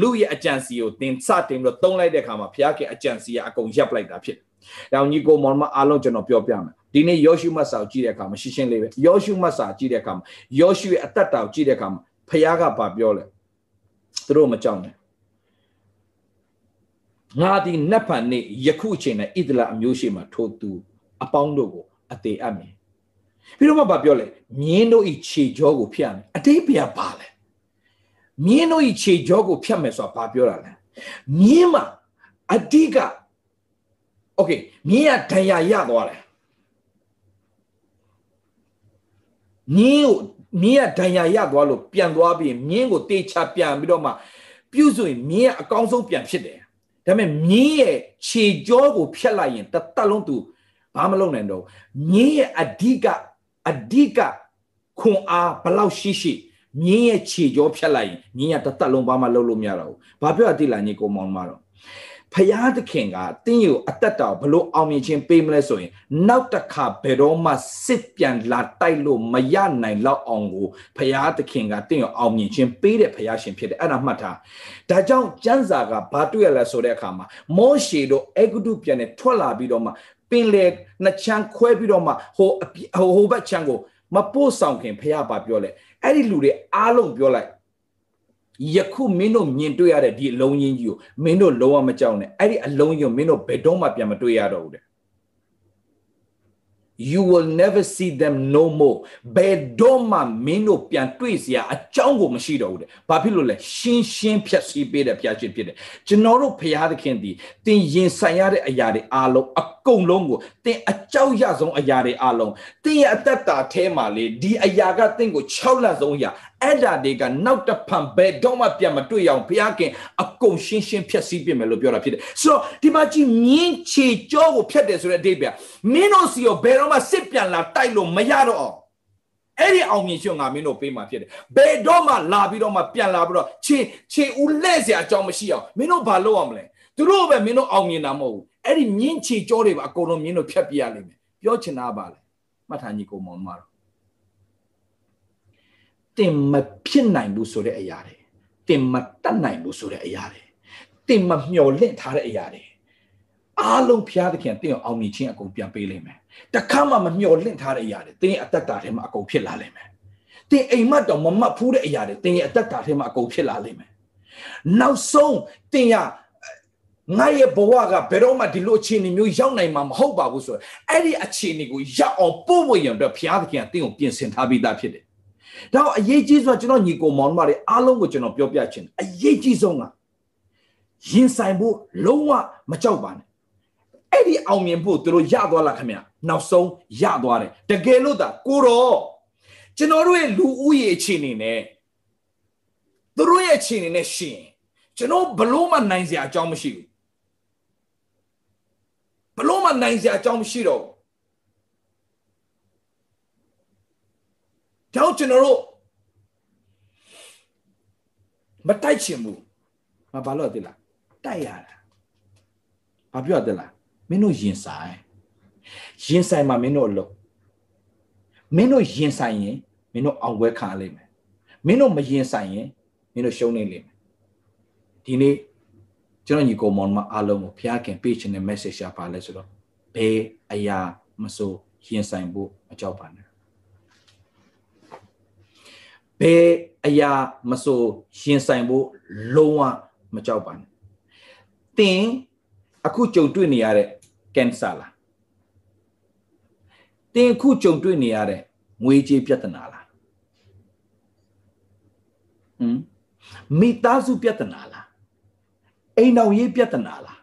လူရဲ့အကြံစီကိုတင်စတင်ပြီးတော့တုံးလိုက်တဲ့အခါမှာဖရာခင်အကြံစီကအကုန်ရပ်လိုက်တာဖြစ်တယ်။ဒါညီကိုမောင်မအားလုံးကျွန်တော်ပြောပြမယ်။ဒီနေ့ယောရှုမတ်စာကိုကြည့်တဲ့အခါမှာရှင်းရှင်းလေးပဲ။ယောရှုမတ်စာကြည့်တဲ့အခါမှာယောရှုရဲ့အသက်တာကိုကြည့်တဲ့အခါမှာဖရာကဘာပြောလဲ။သူတို့မကြောက်နဲ့ ငါသည်နတ်ဖန်နေ့ယခုအချိန်၌ဣဒလအမျိုးရှိမှထိုသူအပေါင်းတို့ကိုအသေးအပ်မည်ပြီးတော့မှဗာပြောလေမြင်းတို့ဤခြေကြောကိုဖျက်မယ်အတိတ်ပြပါလဲမြင်းတို့ဤခြေကြောကိုဖျက်မယ်ဆိုတာဘာပြောတာလဲမြင်းမှာအတိကโอเคမြင်းကဒဏ်ရာရသွားတယ်မြင်းကိုမြင်းကဒဏ်ရာရသွားလို့ပြန်သွားပြီးမြင်းကိုတေချပြန်ပြီးတော့မှပြုစုရင်မြင်းကအကောင်းဆုံးပြန်ဖြစ်တယ် ဒါပေမဲ့မြင်းရဲ့ခြေကြောကိုဖြတ်လိုက်ရင်တတ်လုံးသူဘာမလုပ်နိုင်တော့မြင်းရဲ့အဓိကအဓိကခွန်အားဘလောက်ရှိရှိမြင်းရဲ့ခြေကြောဖြတ်လိုက်ရင်မြင်းရတစ်သက်လုံးဘာမှလုပ်လို့မရတော့ဘူးဘာပြောအတိလာညီကိုမောင်မတော့ ဖယားသခင်ကတင်းကိုအသက်တော်ဘလို့အောင်မြင်ခြင်းပေးမလဲဆိုရင်နောက်တစ်ခါဘယ်တော့မှစစ်ပြန်လာတိုက်လို့မရနိုင်တော့အောင်ကိုဖယားသခင်ကတင်းကိုအောင်မြင်ခြင်းပေးတဲ့ဖယားရှင်ဖြစ်တယ်အဲ့ဒါမှတ်ထားဒါကြောင့်ကျမ်းစာကဘာတွေ့ရလဲဆိုတဲ့အခါမှာမောရှေတို့အေဂုတုပြန်နဲ့ထွက်လာပြီးတော့မှပင်လေနှစ်ချမ်းခွဲပြီးတော့မှဟိုဟိုဟိုဘက်ချမ်းကိုမပို့ဆောင်ခင်ဖယားပါပြောလဲအဲ့ဒီလူတွေအားလုံးပြောလိုက် ယခုမင်းတို့မြင်တွေ့ရတဲ့ဒီအလုံးကြီးကြီးကိုမင်းတို့လုံးဝမကြောက်နဲ့အဲ့ဒီအလုံးကြီးကိုမင်းတို့ဘယ်တော့မှပြန်မတွေ့ရတော့ဘူးတဲ့ you will never see them no more ဘယ်တော့မှမင်းတို့ပြန်တွေ့စရာအကြောင်းကိုမရှိတော့ဘူးတဲ့ဘာဖြစ်လို့လဲရှင်းရှင်းဖြတ်စည်းပေးတဲ့ဖျားရှင်ဖြစ်တယ်ကျွန်တော်တို့ဖျားသခင်ဒီတင်ရင်ဆိုင်ရတဲ့အရာတွေအားလုံးအ ကုန်လုံးကိုတင်အကြောက်ရဆုံးအရာတွေအလုံးတင်ရဲ့အသက်တာထဲမှာလေဒီအရာကတင်ကို6လဆုံးအရာအဲ့ဒါတွေကနောက်တစ်ဖန်ဘယ်တော့မှပြန်မတွေ့ရအောင်ဘုရားခင်အကုန်ရှင်းရှင်းဖြည့်ဆည်းပြင်မယ်လို့ပြောတာဖြစ်တယ်ဆိုတော့ဒီမှာကြည့်မြင်းချေကြောကိုဖြတ်တယ်ဆိုတဲ့အဓိပ္ပာယ်မင်းတို့စီကိုဘယ်တော့မှစစ်ပြန်လာတိုက်လို့မရတော့အောင်အဲ့ဒီအောင်မြင်ရှင်ငါမင်းတို့ပေးမှာဖြစ်တယ်ဘယ်တော့မှလာပြီးတော့မှပြန်လာပြီးတော့ချေချေဦးလဲ့စရာအကြောင်းမရှိအောင်မင်းတို့ဘာလုပ်အောင်မလဲသူတို့ပဲမင်းတို့အောင်မြင်တာမဟုတ်ဘူး အဲ့ဒီမြင်းချေကြောတွေပါအကုန်လုံးမင်းတို့ဖြတ်ပြရလိမ့်မယ်ပြောချင်တာပါလေမှတ်ထားညီကိုမောင်မတော်တင်မဖြစ်နိုင်ဘူးဆိုတဲ့အရာတွေတင်မတတ်နိုင်ဘူးဆိုတဲ့အရာတွေတင်မမျော်လင့်ထားတဲ့အရာတွေအားလုံးဖျားသခင်တင်အောင်အောင်မြင်ခြင်းအကုန်ပြန်ပေးလိမ့်မယ်တခါမှမမျော်လင့်ထားတဲ့အရာတွေတင်အသက်တာထဲမှာအကုန်ဖြစ်လာလိမ့်မယ်တင်အိမ်မက်တော့မမတ်ဖူးတဲ့အရာတွေတင်ရဲ့အသက်တာထဲမှာအကုန်ဖြစ်လာလိမ့်မယ်နောက်ဆုံးတင်ရ ငါရဲ့ဘဝကဘယ်တော့မှဒီလိုအခြေအနေမျိုးရောက်နိုင်မှာမဟုတ်ပါဘူးဆိုတော့အဲ့ဒီအခြေအနေကိုရောက်အောင်ပို့ဖို့ရံအတွက်ဘုရားသခင်ကတင့်ကိုပြင်ဆင်ထားပြီးသားဖြစ်တယ်ဒါတော့အရေးကြီးဆုံးကျွန်တော်ညီကိုမောင်မတွေအားလုံးကိုကျွန်တော်ပြောပြချင်တယ်အရေးကြီးဆုံးကရင်ဆိုင်ဖို့လုံးဝမကြောက်ပါနဲ့အဲ့ဒီအောင်မြင်ဖို့သူတို့ရသွားလားခင်ဗျနောက်ဆုံးရသွားတယ်တကယ်လို့သာကိုတော့ကျွန်တော်တို့ရဲ့လူဦးရေအခြေအနေနဲ့သူတို့ရဲ့အခြေအနေနဲ့ရှင်ကျွန်တော်ဘလို့မှနိုင်စရာအကြောင်းမရှိဘူး ဘလို့မှနိုင်စရာအကြောင်းမရှိတော့ဘူးကြောင့်ကျွန်တော်တို့မတိုက်ချင်ဘူးမဘာလို့တည်လားတိုက်ရတာဘာပြောတည်လားမင်းတို့ရင်ဆိုင်ရင်ဆိုင်မှာမင်းတို့အလုပ်မင်းတို့ရင်ဆိုင်ရင်မင်းတို့အောင်ပွဲခံရလိမ့်မယ်မင်းတို့မရင်ဆိုင်ရင်မင်းတို့ရှုံးနေလိမ့်မယ်ဒီနေ့ ကျွန်တော်ညီကိုမောင်မအားလုံးကိုဖျားခင်ပေးချင်တဲ့ message ရှာပါလဲဆိုတော့ဘယ်အရာမဆိုရင်ဆိုင်ဖို့မကြောက်ပါနဲ့ဘယ်အရာမဆိုရင်ဆိုင်ဖို့လုံးဝမကြောက်ပါနဲ့သင်အခုကြုံတွေ့နေရတဲ့ကင်ဆာလားသင်အခုကြုံတွေ့နေရတဲ့ငွေကြေးပြဿနာလားဟမ်မိသားစုပြဿနာလား အိမ်တော်ရေးပြဿနာလား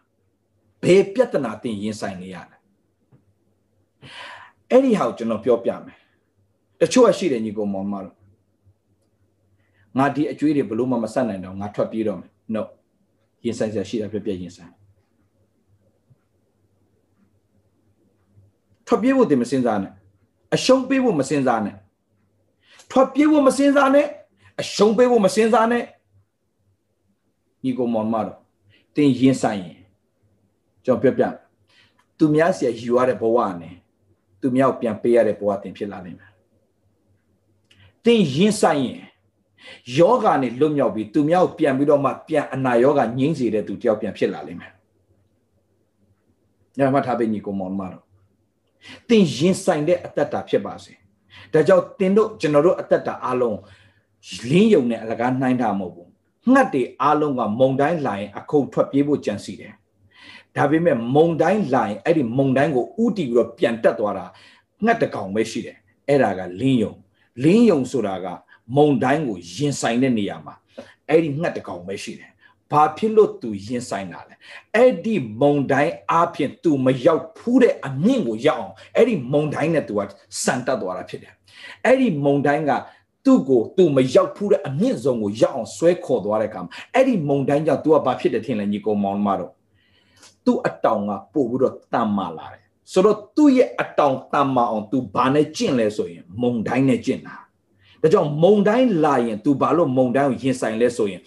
ဘယ်ပြဿနာသင်ရင်ဆိုင်နေရလဲအဲ့ဒီဟာကိုကျွန်တော်ပြောပြမယ်တချို့ကရှိတယ်ညီကောင်မောင်မတို့ငါဒီအကျွေးတွေဘလို့မှမဆက်နိုင်တော့ငါထွက်ပြေးတော့မယ် no ရင်ဆိုင်စရာရှိတာပြပြရင်ဆိုင်ထွက်ပြေးဖို့တင်မစင်စားနဲ့အရှုံးပေးဖို့မစင်စားနဲ့ထွက်ပြေးဖို့မစင်စားနဲ့အရှုံးပေးဖို့မစင်စားနဲ့ညီကောင်မောင်မတို့ တင်ရင်ဆိုင်ရင်ကျွန်တော်ပြောပြသူများစီယူရတဲ့ဘဝနဲ့သူများကိုပြန်ပေးရတဲ့ဘဝတင်ဖြစ်လာနိုင်မယ်တင်ရင်ဆိုင်ရင်ယောဂာနဲ့လွတ်မြောက်ပြီးသူများကိုပြန်ပြီးတော့မှပြန်အနာယောဂငြိမ်းစေတဲ့သူတယောက်ပြန်ဖြစ်လာလိမ့်မယ်ညမထားပေးညီကိုမောင်မတော်တင်ရင်ဆိုင်တဲ့အတ္တတာဖြစ်ပါစေဒါကြောင့်တင်တို့ကျွန်တော်တို့အတ္တတာအလုံးလင်းယုံနဲ့အလကားနှိုင်းတာမဟုတ်ဘူး ငှက်တွေအလုံးကမုံတိုင်းလာရင်အခုံထွက်ပြေးဖို့ကြံစီတယ်ဒါပေမဲ့မုံတိုင်းလာရင်အဲ့ဒီမုံတိုင်းကိုဥတီပြီးတော့ပြန်တက်သွားတာငှက်တကောင်ပဲရှိတယ်အဲ့ဒါကလင်းယုံလင်းယုံဆိုတာကမုံတိုင်းကိုရင်ဆိုင်တဲ့နေရာမှာအဲ့ဒီငှက်တကောင်ပဲရှိတယ်ဘာဖြစ်လို့ तू ရင်ဆိုင်တာလဲအဲ့ဒီမုံတိုင်းအားဖြင့် तू မရောက်ဖူးတဲ့အမြင့်ကိုရောက်အောင်အဲ့ဒီမုံတိုင်းနဲ့ तू ကစံတက်သွားတာဖြစ်တယ်အဲ့ဒီမုံတိုင်းက သူ့ကို तू မရောက်ဖူးတဲ့အမြင့်ဆုံးကိုရောက်အောင်ဆွဲခေါ်သွားတဲ့အခါမှာအဲ့ဒီမုံတိုင်းကြောင့် तू ကဘာဖြစ်တယ်ထင်လဲညီကောင်မောင်မတော်သူ့အတောင်ကပို့ပြီးတော့တန်မာလာတယ် ဆိုတော့သူ့ရဲ့အတောင်တန်မအောင် तू ဘာနဲ့ကျင့်လဲဆိုရင် မုံတိုင်းနဲ့ကျင့်တာဒါကြောင့်မုံတိုင်းလာရင် तू ဘာလို့မုံတိုင်းကိုရင်ဆိုင်လဲဆိုရင်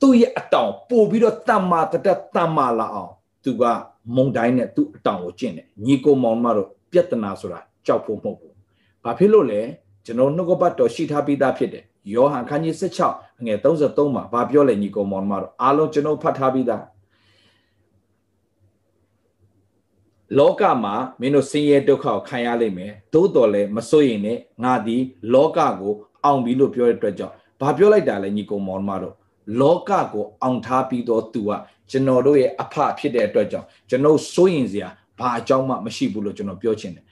သူ့ရဲ့အတောင်ပို့ပြီးတော့တန်မာတတတန်မာလာအောင် तू ကမုံတိုင်းနဲ့သူ့အတောင်ကိုကျင့်တယ်ညီကိုမောင်မတို့ပြဿနာဆိုတာကြောက်ဖို့မဟုတ်ဘူးဘာဖြစ်လို့လဲ ကျွန်တော်နှုတ်ကပတ်တော်ရှိထားပြီးသားဖြစ်တယ်ယောဟန်ခန်းကြီး16ငွေ33မှာဘာပြောလဲညီကိုမောင်မတို့အားလုံးကျွန်တော်ဖတ်ထားပြီးသားလောကမှာမင်းတို့ဆင်းရဲဒုက္ခကိုခံရလိမ့်မယ်သို့တော်လည်းမစိုးရင်နဲ့ငါဒီလောကကိုအောင်ပြီလို့ပြောတဲ့အတွက်ကြောင့်ဘာပြောလိုက်တာလဲညီကောင်မောင်မတို့လောကကိုအောင်ထားပြီးတော့သူကကျွန်တော်တို့ရဲ့အဖဖြစ်တဲ့အတွက်ကြောင့်ကျွန်တော်စိုးရင်စရာဘာအကြောင်းမှမရှိဘူးလို့ကျွန်တော်ပြောချင်တယ်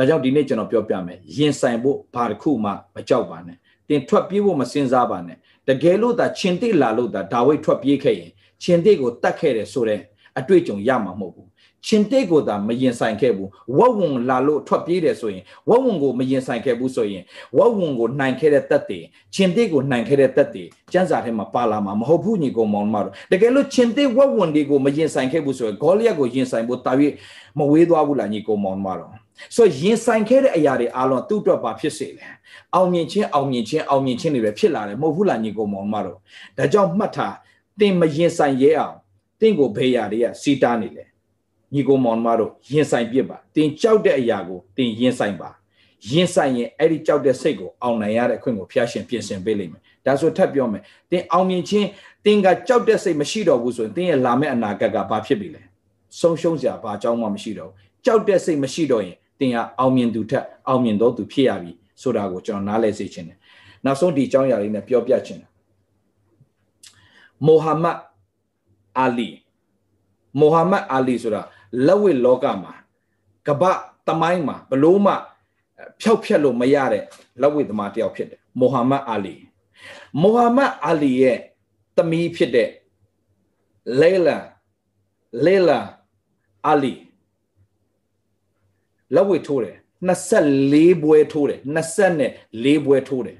ဒါကြောင့်ဒီနေ့ကျွန်တော်ပြောပြမယ်ရင်ဆိုင်ဖို့ဘာတစ်ခုမှမကြောက်ပါနဲ့တင်ထွက်ပြေးဖို့မစင်စားပါနဲ့တကယ်လို့သာချင်းတိလာလို့သာဒါဝိဒ်ထွက်ပြေးခဲ့ရင်ချင်းတိကိုတတ်ခဲ့တယ်ဆိုတဲ့အတွေ့အကြုံရမှာမဟုတ်ဘူးရှင်တိတ်ကိုသာမရင်ဆိုင်ခဲ့ဘူးဝက်ဝင်လာလို့ထွက်ပြေးတယ်ဆိုရင်ဝက်ဝင်ကိုမရင်ဆိုင်ခဲ့ဘူးဆိုရင်ဝက်ဝင်ကိုနိုင်ခဲ့တဲ့တက်တွေရှင်တိတ်ကိုနိုင်ခဲ့တဲ့တက်တွေကျန်းစာထဲမှာပါလာမှာမဟုတ်ဘူးညီကောင်မောင်မတို့တကယ်လို့ရှင်တိတ်ဝက်ဝင်တွေကိုမရင်ဆိုင်ခဲ့ဘူးဆိုရင်ဂေါလိယက်ကိုရင်ဆိုင်ဖို့တာ၍မဝေးသွားဘူးလားညီကောင်မောင်မတို့ ဆိုရင်ဆိုင်ခဲ့တဲ့အရာတွေအားလုံးသူ့အတွက်ပါဖြစ်စေတယ်အောင်မြင်ခြင်းအောင်မြင်ခြင်းအောင်မြင်ခြင်းတွေပဲဖြစ်လာတယ်မဟုတ်ဘူးလားညီကောင်မောင်မတို့ဒါကြောင့်မှတ်ထားတင်မရင်ဆိုင်ရဲအောင်တင့်ကိုဘေးရာတွေကစီတားနေတယ်ညီကိုမောင်မတို့ရင်ဆိုင်ပြစ်ပါတင်ကြောက်တဲ့အရာကိုတင်ရင်ဆိုင်ပါရင်ဆိုင်ရင်အဲ့ဒီကြောက်တဲ့စိတ်ကိုအောင်နိုင်ရတဲ့အခွင့်ကိုဖျားရှင်ပြင်ဆင်ပေးလိမ့်မယ်ဒါဆိုထပ်ပြောမယ်တင်အောင်မြင်ခြင်းတင်ကကြောက်တဲ့စိတ်မရှိတော့ဘူးဆိုရင်တင်ရဲ့လာမယ့်အနာဂတ်ကဘာဖြစ်ပြီလဲဆုံးရှုံးစရာဘာအကြောင်းမှမရှိတော့ဘူးကြောက်တဲ့စိတ်မရှိတော့ရင် တင်ကအောင်မြင်သူထက်အောင်မြင်တော့သူဖြစ်ရပြီဆိုတာကိုကျွန်တော်နားလည်စေချင်တယ်နောက်ဆုံးဒီအကြောင်းအရာလေးနဲ့ပြောပြချင်တယ်မိုဟာမက်အာလီမိုဟာမက်အာလီဆိုတာလက်ဝစ်လောကမှာကပတမိုင်းမှာဘလို့မှဖျောက်ဖျက်လို့မရတဲ့လက်ဝစ်သမားတယောက်ဖြစ်တယ်မိုဟာမက်အာလီမိုဟာမက်အာလီရဲ့သမီးဖြစ်တဲ့လေလာလေလာအာလီ လက်ဝစ်ထိုးတယ်24ဘွဲထိုးတယ်24ဘွဲထိုးတယ်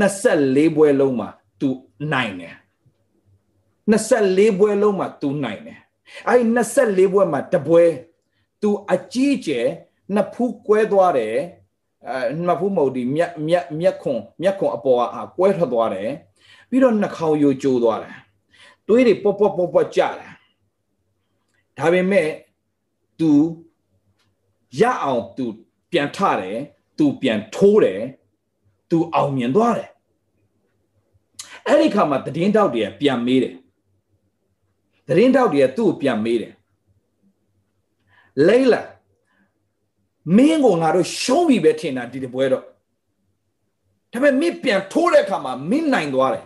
24ဘွဲလုံးမှာ तू နိုင်တယ်24ဘွဲလုံးမှာ तू နိုင်တယ်အဲ့24ဘွဲ့မှာတပွဲသူအကြီးကျယ်နှစ်ဖူးကွဲသွားတယ်အဲနှစ်ဖူးမဟုတ်ဒီမြက်မြက်မြက်ခွန်မြက်ခွန်အပေါ်ကကွဲထွက်သွားတယ်ပြီးတော့နှာခေါင်းယိုကျိုးသွားတယ်တွေးတွေပေါ့ပေါ့ပေါ့ပေါ့ကြတယ်ဒါပေမဲ့ तू ရအောင်သူပြန်ထတယ်သူပြန်ထိုးတယ်သူအောင်မြင်သွားတယ်အဲ့ဒီခါမှာတည်င်းတောက်တွေကပြန်မေးတယ်တည်င်းတောက်တွေကသူ့ကိုပြန်မေးတယ်လိမ့်လာမင်းကိုငါတို့ရှုံးပြီပဲထင်တာဒီတပွဲတော့ဒါပေမဲ့မင်းပြန်ထိုးတဲ့အခါမှာမင်းနိုင်သွားတယ်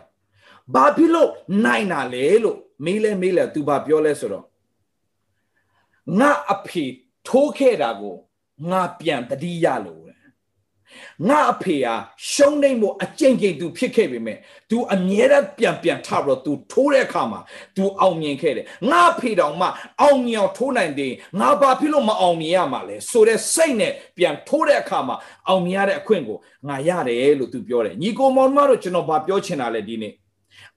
ဘာဖြစ်လို့နိုင်တာလဲလို့မေးလဲမေးလဲ तू ဘာပြောလဲဆိုတော့ငါအဖေ ထိုးခဲ့တာကိုငါပြန်တတိယလို့ငါအဖေဟာရှုံးနေမှုအကျင့်ကြိမ်သူဖြစ်ခဲ့ပေမဲ့ तू အမြဲတမ်းပြန်ပြန်ထပြီးတော့ तू ထိုးတဲ့အခါမှာ तू အောင်မြင်ခဲ့တယ်ငါအဖေတောင်မှအောင်မြင်အောင်ထိုးနိုင်တယ်ငါဘာဖြစ်လို့မအောင်မြင်ရမှာလဲဆိုတဲ့စိတ်နဲ့ပြန်ထိုးတဲ့အခါမှာအောင်မြင်ရတဲ့အခွင့်ကိုငါရတယ်လို့ तू ပြောတယ်ညီကိုမောင်မတို့ကျွန်တော်ဘာပြောချင်တာလဲဒီနေ့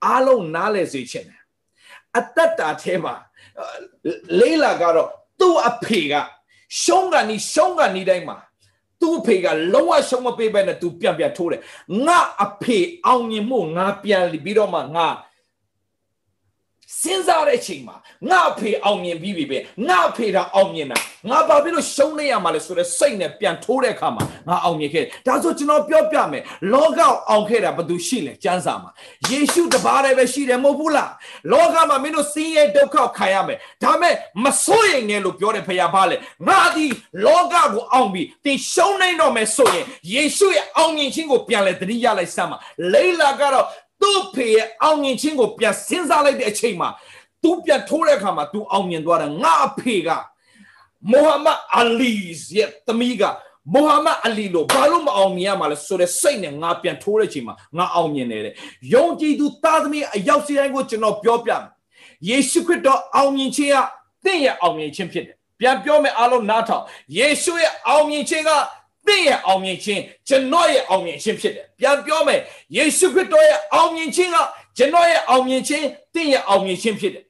အားလုံးနားလဲစေချင်တယ်အသက်တာထဲမှာလေးလာကတော့သူ့အဖေက ရှုံးကန်နီးရှုံးကန်နီးတိုင်းမှာသူ့အဖေကလုံးဝရှုံးမပေးဘဲနဲ့သူပြန်ပြန်ထိုးတယ်ငါအဖေအောင်မြင်မှုငါပြန်ပြီးတော့မှငါ စဉ်းစားတဲ့အချိန်မှာငါအဖေအောင်မြင်ပြီးပြီပဲငါအဖေကအောင်မြင်တာငါဘာဖြစ်လို့ရှုံးနေရမှာလဲဆိုတော့စိတ်နဲ့ပြန်ထိုးတဲ့အခါမှာငါအောင်မြင်ခဲ့ဒါဆိုကျွန်တော်ပြောပြမယ်လောကအောင်ခဲ့တာဘယ်သူရှိလဲကျမ်းစာမှာယေရှုတပါးတည်းပဲရှိတယ်မဟုတ်ဘူးလားလောကမှာမင်းတို့ဆင်းရဲဒုက္ခခံရမယ်ဒါမဲ့မစိုးရိမ်နဲ့လို့ပြောတယ်ဖခင်ဘာလဲငါဒီလောကကိုအောင်ပြီးသင်ရှုံးနေတော့မယ်ဆိုရင်ယေရှုရဲ့အောင်မြင်ခြင်းကိုပြန်လဲတတိယလိုက်စမ်းပါလိလာကတော့ သူ့ဖေရဲ့အောင်မြင်ခြင်းကိုပြန်စဉ်းစားလိုက်တဲ့အချိန်မှာသူပြန်ထိုးတဲ့အခါမှာသူအောင်မြင်သွားတယ်ငါအဖေကမိုဟာမက်အလီရဲ့သမီးကမိုဟာမက်အလီလို့ဘာလို့မအောင်မြင်ရမှာလဲဆိုတဲ့စိတ်နဲ့ငါပြန်ထိုးတဲ့အချိန်မှာငါအောင်မြင်တယ်တဲ့ယုံကြည်သူသားသမီးအရောက်စီတိုင်းကိုကျွန်တော်ပြောပြမယ်ယေရှုခရစ်တော်အောင်မြင်ခြင်းကသင်ရဲ့အောင်မြင်ခြင်းဖြစ်တယ်ပြန်ပြောမယ်အားလုံးနားထောင်ယေရှုရဲ့အောင်မြင်ခြင်းက သင်ရဲ့အောင်မြင်ခြင်းကျွန်တော်ရဲ့အောင်မြင်ခြင်းဖြစ်တယ်ပြန်ပြောမယ်ယေရှုခရစ်တော်ရဲ့အောင်မြင်ခြင်းကကျွန်တော်ရဲ့အောင်မြင်ခြင်းသင်ရဲ့အောင်မြင်ခြင်းဖြစ်တယ်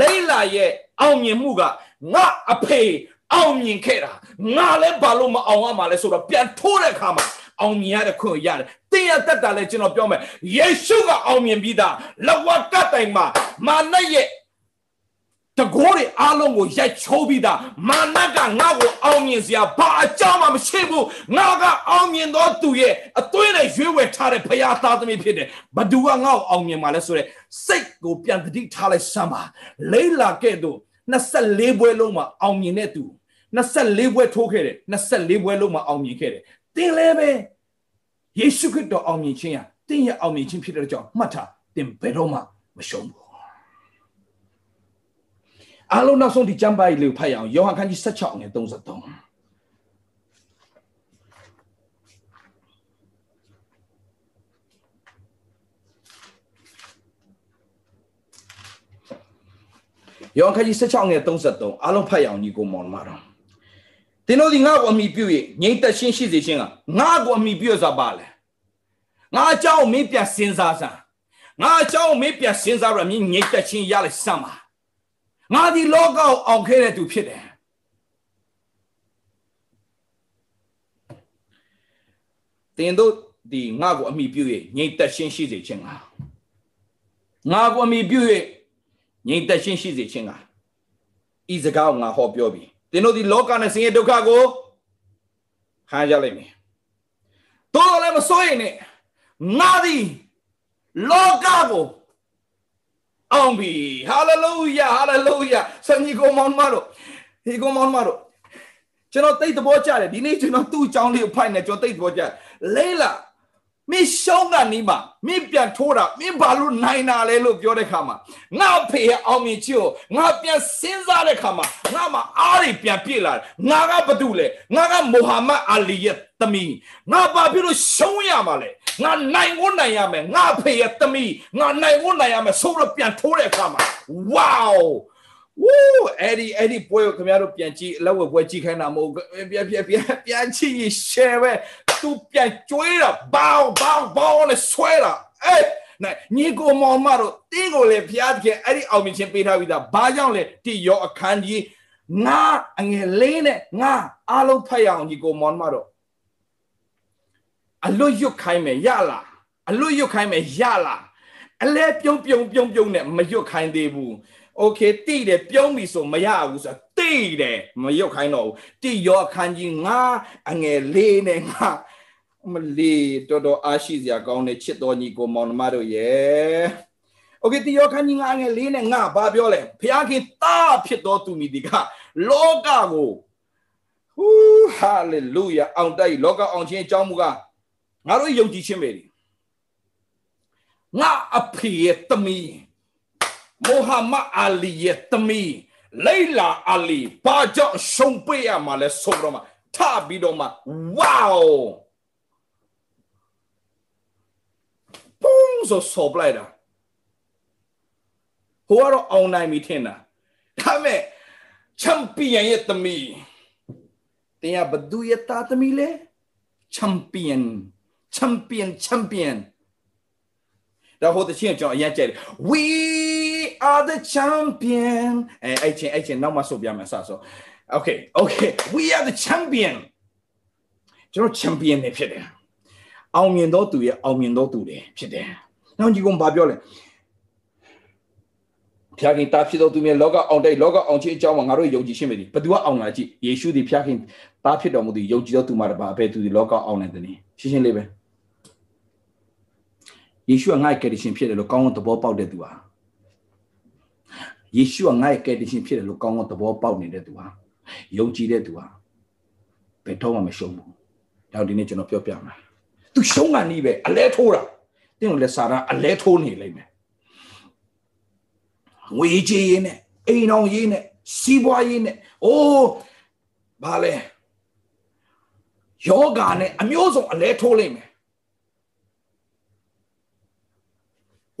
လိလာရဲ့အောင်မြင်မှုကငါအဖေအောင်မြင်ခဲ့တာငါလည်းဘာလို့မအောင်ရမှာလဲဆိုတော့ပြန်ထိုးတဲ့အခါမှာအောင်မြင်ရတဲ့ခွင့်ရတယ်တင်းရတက်တာလဲကျွန်တော်ပြောမယ်ယေရှုကအောင်မြင်ပြီးသားလဝကတိုင်မှာမာနရဲ့ တကိုးတွေအားလုံးကိုရိုက်ချိုးပြီးသားမာနကငါ့ကိုအောင်မြင်စရာဘာအကြောင်းမှမရှိဘူးငါကအောင်မြင်သောသူရဲ့အသွေးနဲ့ရွေးဝယ်ထားတဲ့ဖရာသားသမီးဖြစ်တယ်ဘသူကငါ့ကိုအောင်မြင်မှာလဲဆိုတော့စိတ်ကိုပြန်တတိထားလိုက်စမ်းပါလိမ့်လာခဲ့သူ24ဘွဲလုံးမှာအောင်မြင်တဲ့သူ24ဘွဲထိုးခဲ့တယ်24ဘွဲလုံးမှာအောင်မြင်ခဲ့တယ်တင်လဲပဲယေရှုခရစ်တော်အောင်မြင်ခြင်းရတင်ရဲ့အောင်မြင်ခြင်းဖြစ်တဲ့ကြောင့်မှတ်ထားတင်ဘယ်တော့မှမရှုံးဘူး အားလုံးနောက်ဆုံးဒီကျမ်းပိုက်လေးကိုဖတ်ရအောင်ယောဟန်ခန်းကြီး16ငယ်33ယောဟန်ခန်းကြီး16ငယ်33အားလုံးဖတ်ရအောင်ညီကိုမောင်မတော်သင်တို့ဒီငါ့ကိုအမိပြု၍ငြိမ့်သက်ရှင်းရှိစေခြင်းကငါ့ကိုအမိပြုဆိုတာပါလေငါအကြောင်းမင်းပြန်စဉ်းစားစမ်းငါအကြောင်းမင်းပြန်စဉ်းစားရမင်းငြိမ့်သက်ခြင်းရလိုက်စမ်းပါ ငါဒီလောကကိုအောင်ခဲ့တဲ့သူဖြစ်တယ်တင်တို့ဒီငါ့ကိုအမိပြု၍ငြိမ့်သက်ရှင်းရှိစေခြင်းကငါကိုအမိပြု၍ငြိမ့်သက်ရှင်းရှိစေခြင်းကဤစကားကိုငါဟောပြောပြီတင်တို့ဒီလောကနဲ့ဆင်းရဲဒုက္ခကိုခံကြလိမ့်မယ်တော်တော်လည်းမစိုးရင်နဲ့ငါဒီလောကကို အောင်ပြီဟာလေလုယာဟာလေလုယာဆန်ကြီးကိုမောင်မတို့ဒီကိုမောင်မတို့ကျွန်တော်တိတ်သဘောကျတယ်ဒီနေ့ကျွန်တော်သူ့အကြောင်းလေးကိုဖိုက်နေကျွန်တော်တိတ်သဘောကျလဲလာ မင်းရှုံးကနီးမှာမင်းပြန်ထိုးတာမင်းဘာလို့နိုင်တာလဲလို့ပြောတဲ့ခါမှာငါဖေရဲ့အောင်မြင်ချစ်ကိုငါပြန်စဉ်းစားတဲ့ခါမှာငါမှာအားတွေပြန်ပြည့်လာတယ်ငါကဘာတူလဲငါကမိုဟာမက်အာလီရဲ့သမီးငါဘာဖြစ်လို့ရှုံးရမှာလဲငါနိုင်ဝနိုင်ရမယ်ငါဖေရဲ့သမီးငါနိုင်ဝနိုင်ရမယ်ဆိုတော့ပြန်ထိုးတဲ့အခါမှာဝေါဝူးအဲ့ဒီအဲ့ဒီပွဲကိုခင်ဗျားတို့ပြန်ကြည့်အလောက်ဝပွဲကြည့်ခိုင်းတာမဟုတ်ပြန်ပြန်ပြန်ပြန်ကြည့် share ပဲ သူပြန်ကျွေးတာဘောင်းဘောင်းဘောင်းနဲ့ဆွဲတာအေးနိုင်ညီကိုမောင်မတို့တင်းကိုလေဖျားတခင်အဲ့ဒီအောင်မြင်ခြင်းပေးထားပြီးသားဘာကြောင့်လဲတိရောအခန်းကြီးငါအငယ်လေးနဲ့ငါအားလုံးဖတ်ရအောင်ညီကိုမောင်မတို့အလွတ်ရွတ်ခိုင်းမယ်ရလားအလွတ်ရွတ်ခိုင်းမယ်ရလားအလဲပြုံးပြုံးပြုံးပြုံးနဲ့မရွတ်ခိုင်းသေးဘူးโอเคတိတယ်ပြုံးပြီဆိုမရဘူးဆို တိတယ်မရွတ်ခိုင်းတော့ဘူးတိရောအခန်းကြီးငါအငယ်လေးနဲ့ငါမလီတော်တော်အားရှိစရာကောင်းတဲ့ချစ်တော်ညီကိုမောင်နှမတို့ရဲ့โอเคတိရောခန်းကြီးငါငယ်လေးနဲ့ငါဘာပြောလဲဖခင်တာဖြစ်တော်သူမိဒီကလောကကိုဟူးဟာလေလုယာအောင်တိုက်လောကအောင်ခြင်းအကြောင်းမူကားငါတို့ယုံကြည်ခြင်းပဲဒီငါအဖေရဲ့သမီးမိုဟာမက်အာလီရဲ့သမီး လိလာအာလီဘာကြောင့်ရှုံးပေးရမှာလဲဆိုတော့မှထပြီးတော့မှဝေါပုံဆိုဆောပလိုက်တာဟိုကတော့အောင်နိုင်ပြီထင်တာဒါမဲ့ချန်ပီယံရဲ့သမီးတရားဘဒူရဲ့တာသမီးလေချန်ပီယံချန်ပီယံချန်ပီယံ ဒါဟိုတချင်းကျွန်တော်အရင်ကြိုက်တယ် we are the champion အဲအဲ့ချင်းအဲ့ချင်းနောက်မှဆိုပြမယ်စဆို okay okay we are the champion ကျွန်တော် champion တွေဖြစ်တယ်အောင်မြင်သောသူရဲ့အောင်မြင်သောသူတွေဖြစ်တယ်နောက်ကြီးကဘာပြောလဲဖျားခင်တာဖြစ်သောသူများလောကအောင်တဲ့လောကအောင်ခြင်းအကြောင်းမှာငါတို့ယုံကြည်ရှင်းပြီဘသူကအောင်လာကြည့်ယေရှုသည်ဖျားခင်တာဖြစ်တော်မူသည်ယုံကြည်သောသူမှာတပါအဘယ်သူဒီလောကအောင်နေတယ်နည်းရှင်းရှင်းလေးပဲ ယေရှုကငါ့ရဲ့ကယ်တင်ရှင်ဖြစ်တယ်လို့ကောင်းကောင်းသဘောပေါက်တဲ့သူဟာယေရှုကငါ့ရဲ့ကယ်တင်ရှင်ဖြစ်တယ်လို့ကောင်းကောင်းသဘောပေါက်နေတဲ့သူဟာယုံကြည်တဲ့သူဟာဘယ်တော့မှမရှုံးဘူးဒါဒီနေ့ကျွန်တော်ပြောပြမှာသူရှုံးကန်နီးပဲအလဲထိုးတာတင်းကိုလည်းစာရအလဲထိုးနေလိမ့်မယ်ငွေကြေးရင်းနဲ့အိမ်အောင်ရေးနဲ့စီးပွားရေးနဲ့အိုးဘာလဲယောဂာနဲ့အမျိုးစုံအလဲထိုးလိမ့်မယ်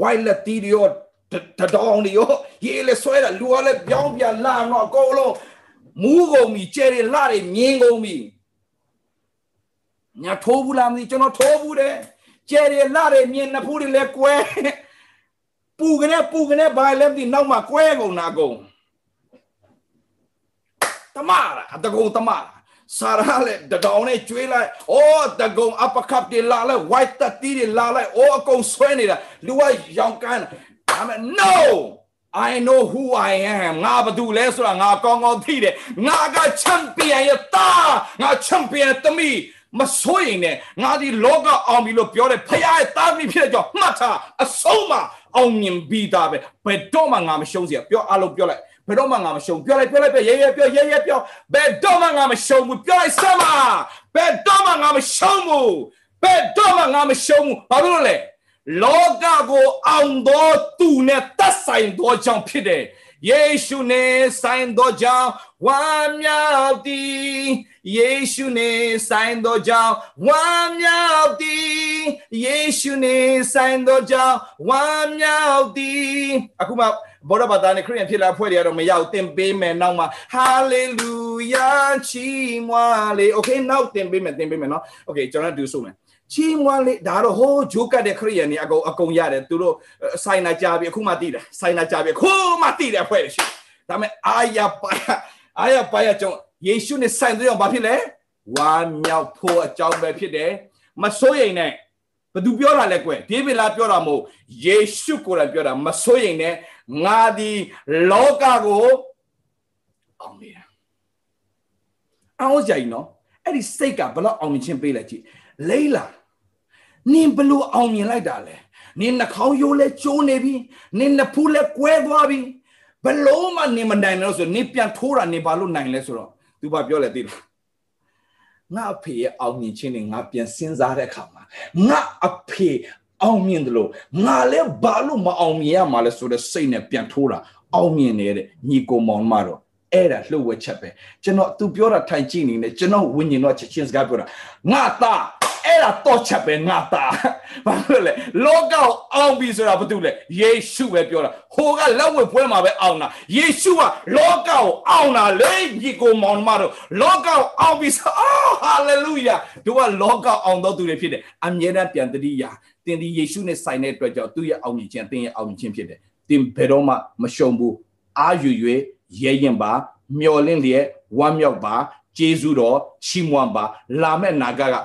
ဝိုင်လက်တီရီယောတတောင်းဒီယောရေးလေဆွဲတာလူကလည်းပြောင်းပြန်လာတော့အကုန်လုံးမူးကုန်ပြီကျဲတွေလှတွေမြင်းကုန်ပြီညာထိုးဘူးလားမသိကျွန်တော်ထိုးဘူးတယ်ကျဲတွေလှတွေမြင်းနှစ်ဖူးတွေလည်းကွဲပူကနေပူကနေဘာလဲမသိနောက်မှကွဲကုန်နာကုန်တမတာတကုံတမတာ စာရလည်းတကောင်နဲ့ကျွေးလိုက်။အော်တကုံအပကပ်တွေလာလိုက် white တတီတွေလာလိုက်။အော်အကုန်ဆွဲနေတာလူကရောင်ကန်းဒါမဲ့ no I know who I am ငါဘာတူလဲဆိုတာငါကောင်းကောင်းသိတယ်ငါကချန်ပီယံရဲ့တာငါချန်ပီယံတမီမစိုးရင်နဲ့ငါဒီလောကအောင်ပြီလို့ပြောတယ်ဖခင်ရဲ့တာမီဖြစ်တဲ့ကြောင့်မှတ်ထားအဆုံးမအောင်မြင်ပြီးသားပဲဘယ်တော့မှငါမရှုံးစရာပြောအလုပ်ပြောလိုက် ဘယ်တော့မှငါမရှုံးပြောလိုက်ပြောလိုက်ပြောရဲရဲပြောရဲရဲပြောဘယ်တော့မှငါမရှုံးဘူးပြောလိုက်စမ်းပါဘယ်တော့မှငါမရှုံးဘူးဘယ်တော့မှငါမရှုံးဘူးဘာလို့လဲလောကကိုအောင်တော်သူနဲ့သက်ဆိုင်တော်ကြောင့်ဖြစ်တယ်ယေရှုနဲ့ဆိုင်တော်ကြောင့်ဝမ်းမြောက်သည်ယေရှုနဲ့ဆိုင်တော်ကြောင့်ဝမ်းမြောက်သည်ယေရှုနဲ့ဆိုင်တော်ကြောင့်ဝမ်းမြောက်သည်အခုမှ ဘောရဘာသာနဲ့ခရစ်ယာန်ဖြစ်လာဖွဲ့တွေကတော့မရောက်တင်ပေးမယ်နောက်မှာဟာလေလုယာချီးမွမ်းလေโอเคနောက်တင်ပေးမယ်တင်ပေးမယ်เนาะโอเคကျွန်တော်တို့ဆိုမယ်ချီးမွမ်းလေဒါတော့ဟိုးဂျိုးကတ်တဲ့ခရိယန်နေအကုန်အကုန်ရတယ်သူတို့ဆိုင်နာကြပြီအခုမှသိတယ်ဆိုင်နာကြပြီခုမှသိတယ်ဖွဲ့တယ်ရှိဒါပေမဲ့အာရပါအာရပါရကြောင့်ယေရှုနဲ့ဆိုင်တဲ့အောင်ဘာဖြစ်လဲဝမ်းမြောက်ဖို့အကြောင်းပဲဖြစ်တယ်မစိုးရိမ်နဲ့ဘသူပြောတာလဲကွယ်ဒေးဗစ်လာပြောတာမဟုတ်ယေရှုကိုယ်တိုင်ပြောတာမစိုးရိမ်နဲ့ ငါဒီလောကကိုအောင်နေတာအောင်ကြိုင်နော်အဲ့ဒီစိတ်ကဘလောက်အောင်မြင်ခြင်းပေးလိုက်ကြည့်လိမ့်လာနင်ဘလို့အောင်မြင်လိုက်တာလဲနင်နှာခေါင်းရိုးလဲကျိုးနေပြီနင်နှဖူးလဲကွဲသွားပြီဘလို့မှနင်မနိုင်လို့ဆိုနင်ပြန်ထိုးတာနင်ဘာလို့နိုင်လဲဆိုတော့သူဘာပြောလဲသိလားငါအဖေရဲ့အောင်မြင်ခြင်းတွေငါပြန်စဉ်းစားတဲ့အခါမှာငါအဖေ အောင်မြင်တယ်လို့ငါလည်းဘာလို့မအောင်မြင်ရမှာလဲဆိုတဲ့စိတ်နဲ့ပြန်ထိုးတာအောင်မြင်နေတဲ့ညီကိုမောင်မတော်အဲ့ဒါလှုပ်ဝက်ချက်ပဲကျွန်တော်သူပြောတာထိုင်ကြည့်နေတယ်ကျွန်တော်ဝิญဉ်တော့ချက်ချင်းစကားပြောတာငါသား အဲ့ဒါတော့ချက်ပဲငါသားဘာလို့လဲလောကကိုအောင်ပြီဆိုတာဘာတူလဲယေရှုပဲပြောတာဟိုကလက်ဝဲပွဲမှာပဲအောင်တာယေရှုကလောကကိုအောင်တာလေညီကိုမောင်မတို့လောကကိုအောင်ပြီဆိုအော်ဟာလေလုယာတို့ကလောကအောင်တော့သူတွေဖြစ်တယ်အမြဲတမ်းပြန်တတိယတင်ဒီယေရှုနဲ့ဆိုင်တဲ့အတွက်ကြောင့်သူ့ရဲ့အောင်မြင်ခြင်းတင်ရဲ့အောင်မြင်ခြင်းဖြစ်တယ်တင်ဘယ်တော့မှမရှုံဘူးအာယူ၍ရဲရင်ပါမျော်လင့်လျက်ဝမ်းမြောက်ပါကျေးဇူးတော်ချီးမွမ်းပါလာမဲ့နာဂတ်က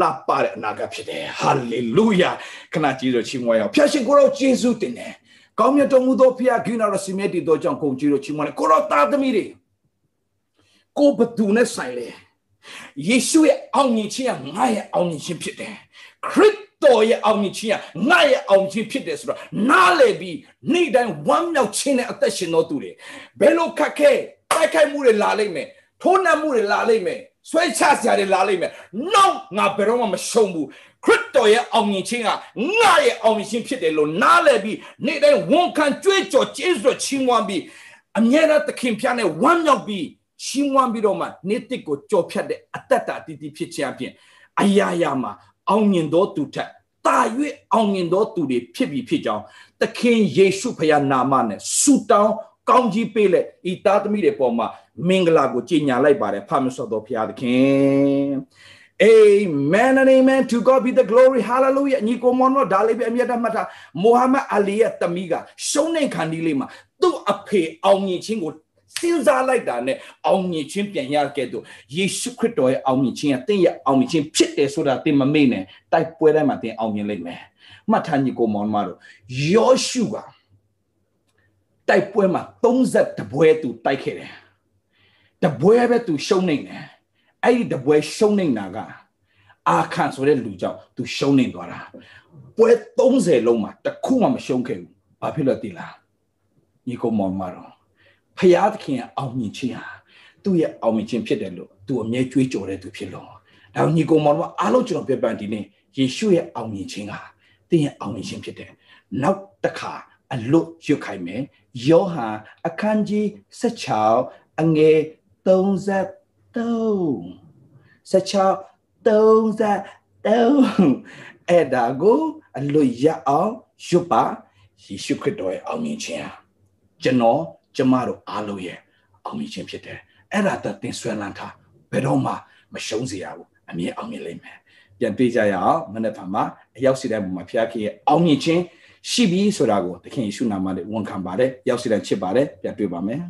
လှပတဲ့အနာဂတ်ဖြစ်တယ်ဟာလေလုယာခဏကျေးဇူးချီးမွမ်းရအောင်ဖျာရှင်ကိုရောကျေးဇူးတင်တယ်ကောင်းမြတ်တော်မူသောဖျားဂိနာတော်စီမြတ်တည်သောကြောင့်ကုန်ကျေးဇူးချီးမွမ်းတယ်ကိုရောသားသမီးတွေကိုဘသူနဲ့ဆိုင်လေယေရှုရဲ့အောင်မြင်ခြင်းကငါရဲ့အောင်မြင်ခြင်းဖြစ်တယ်ခရစ်တော်ရဲ့အောင်မြင်ခြင်းကငါရဲ့အောင်ခြင်းဖြစ်တယ်ဆိုတော့နားလေပြီးနေ့တိုင်းဝမ်းမြောက်ခြင်းနဲ့အသက်ရှင်တော်သူတွေဘယ်လိုခက်ခဲတိုက်ခိုက်မှုတွေလာလိမ့်မယ်ထိုးနှက်မှုတွေလာလိမ့်မယ် ဆွဲချစရာတွေလာလိမ့်မယ်နောက်ငါဘယ်တော့မှမရှုံးဘူးခရစ်တော်ရဲ့အောင်မြင်ခြင်းကငါရဲ့အောင်မြင်ခြင်းဖြစ်တယ်လို့နားလည်ပြီးနေ့တိုင်းဝန်ခံကြွေးကြော်ကျေးဇူးချီးမွမ်းပြီးအမြဲတမ်းသခင်ဖျားနဲ့ဝမ်းမြောက်ပြီးချီးမွမ်းပြီးတော့မှနေ့တစ်ကိုကြော်ဖြတ်တဲ့အတ္တတာတည်တည်ဖြစ်ခြင်းအပြင်အရာရာမှာအောင်မြင်သောသူထက်တာ၍အောင်မြင်သောသူတွေဖြစ်ပြီးဖြစ်ကြောင်းသခင်ယေရှုဖခင်နာမနဲ့ဆုတောင်း ကောင်းကြီးပေးလက်ဤသားသမီးတွေပေါ်မှာမင်္ဂလာကိုကြီးညာလိုက်ပါတယ်ဖာမဆော့တော်ဖခင်သခင် Amen and amen to God be the glory hallelujah ညီကိုမောင်တို့ဒါလေးပဲအမြတ်တမှတ်ထားမိုဟာမက်အလီရဲ့တမီးကရှုံးနေခံဒီလေးမှာသူ့အဖေအောင်မြင်ခြင်းကိုစဉ်းစားလိုက်တာနဲ့အောင်မြင်ခြင်းပြန်ရခဲ့တော့ယေရှုခရစ်တော်ရဲ့အောင်မြင်ခြင်းကတင့်ရဲ့အောင်မြင်ခြင်းဖြစ်တယ်ဆိုတာသင်မမေ့နဲ့တိုက်ပွဲတိုင်းမှာသင်အောင်မြင်လိမ့်မယ်မှတ်ထားညီကိုမောင်တို့ယောရှုက တိုက်ပွဲမှာ30တပွဲသူတိုက်ခဲ့တယ်တပွဲပဲသူရှုံးနေတယ်အဲ့ဒီတပွဲရှုံးနေတာကအာခန်ဆိုတဲ့လူကြောင့်သူရှုံးနေသွားတာပွဲ30လုံးမှာတခုမှမရှုံးခဲ့ဘူးဘာဖြစ်လို့တည်လားညီကိုမောင်မတော်ဖျားသခင်အောင်မြင်ခြင်းဟာသူ့ရဲ့အောင်မြင်ခြင်းဖြစ်တယ်လို့သူအမြဲကြွေးကြော်တဲ့သူဖြစ်လို့ဒါညီကိုမောင်တို့အားလုံးကျွန်တော်ပြပန်ဒီနေ့ယေရှုရဲ့အောင်မြင်ခြင်းဟာတင်းရဲ့အောင်မြင်ခြင်းဖြစ်တယ်နောက်တစ်ခါ အလွတ်ရွတ်ခိုင်မယ်ယောဟန်အခန်းကြီး16အငယ်33 16 33အဲ့ဒါကိုအလွတ်ရအောင်ရွတ်ပါယေရှုခရစ်တော်ရဲ့အောင်မြင်ခြင်းကျွန်တော်ကျမတို့အားလုံးရဲ့အောင်မြင်ခြင်းဖြစ်တယ်အဲ့ဒါတသင်ဆွဲလန်းထားဘယ်တော့မှမရှုံးစေရဘူးအမြဲအောင်မြင်လိမ့်မယ်ပြန်ပြေးကြရအောင်မနေ့ကမှအရောက်စီတဲ့ပုံမှာဖျားခင်ရဲ့အောင်မြင်ခြင်း ရှိပြီဆိုတာကိုသခင်ယေရှုနာမနဲ့ဝန်ခံပါတယ်ရောက်စီတဲ့ချစ်ပါတယ်ပြန်တွေ့ပါမယ်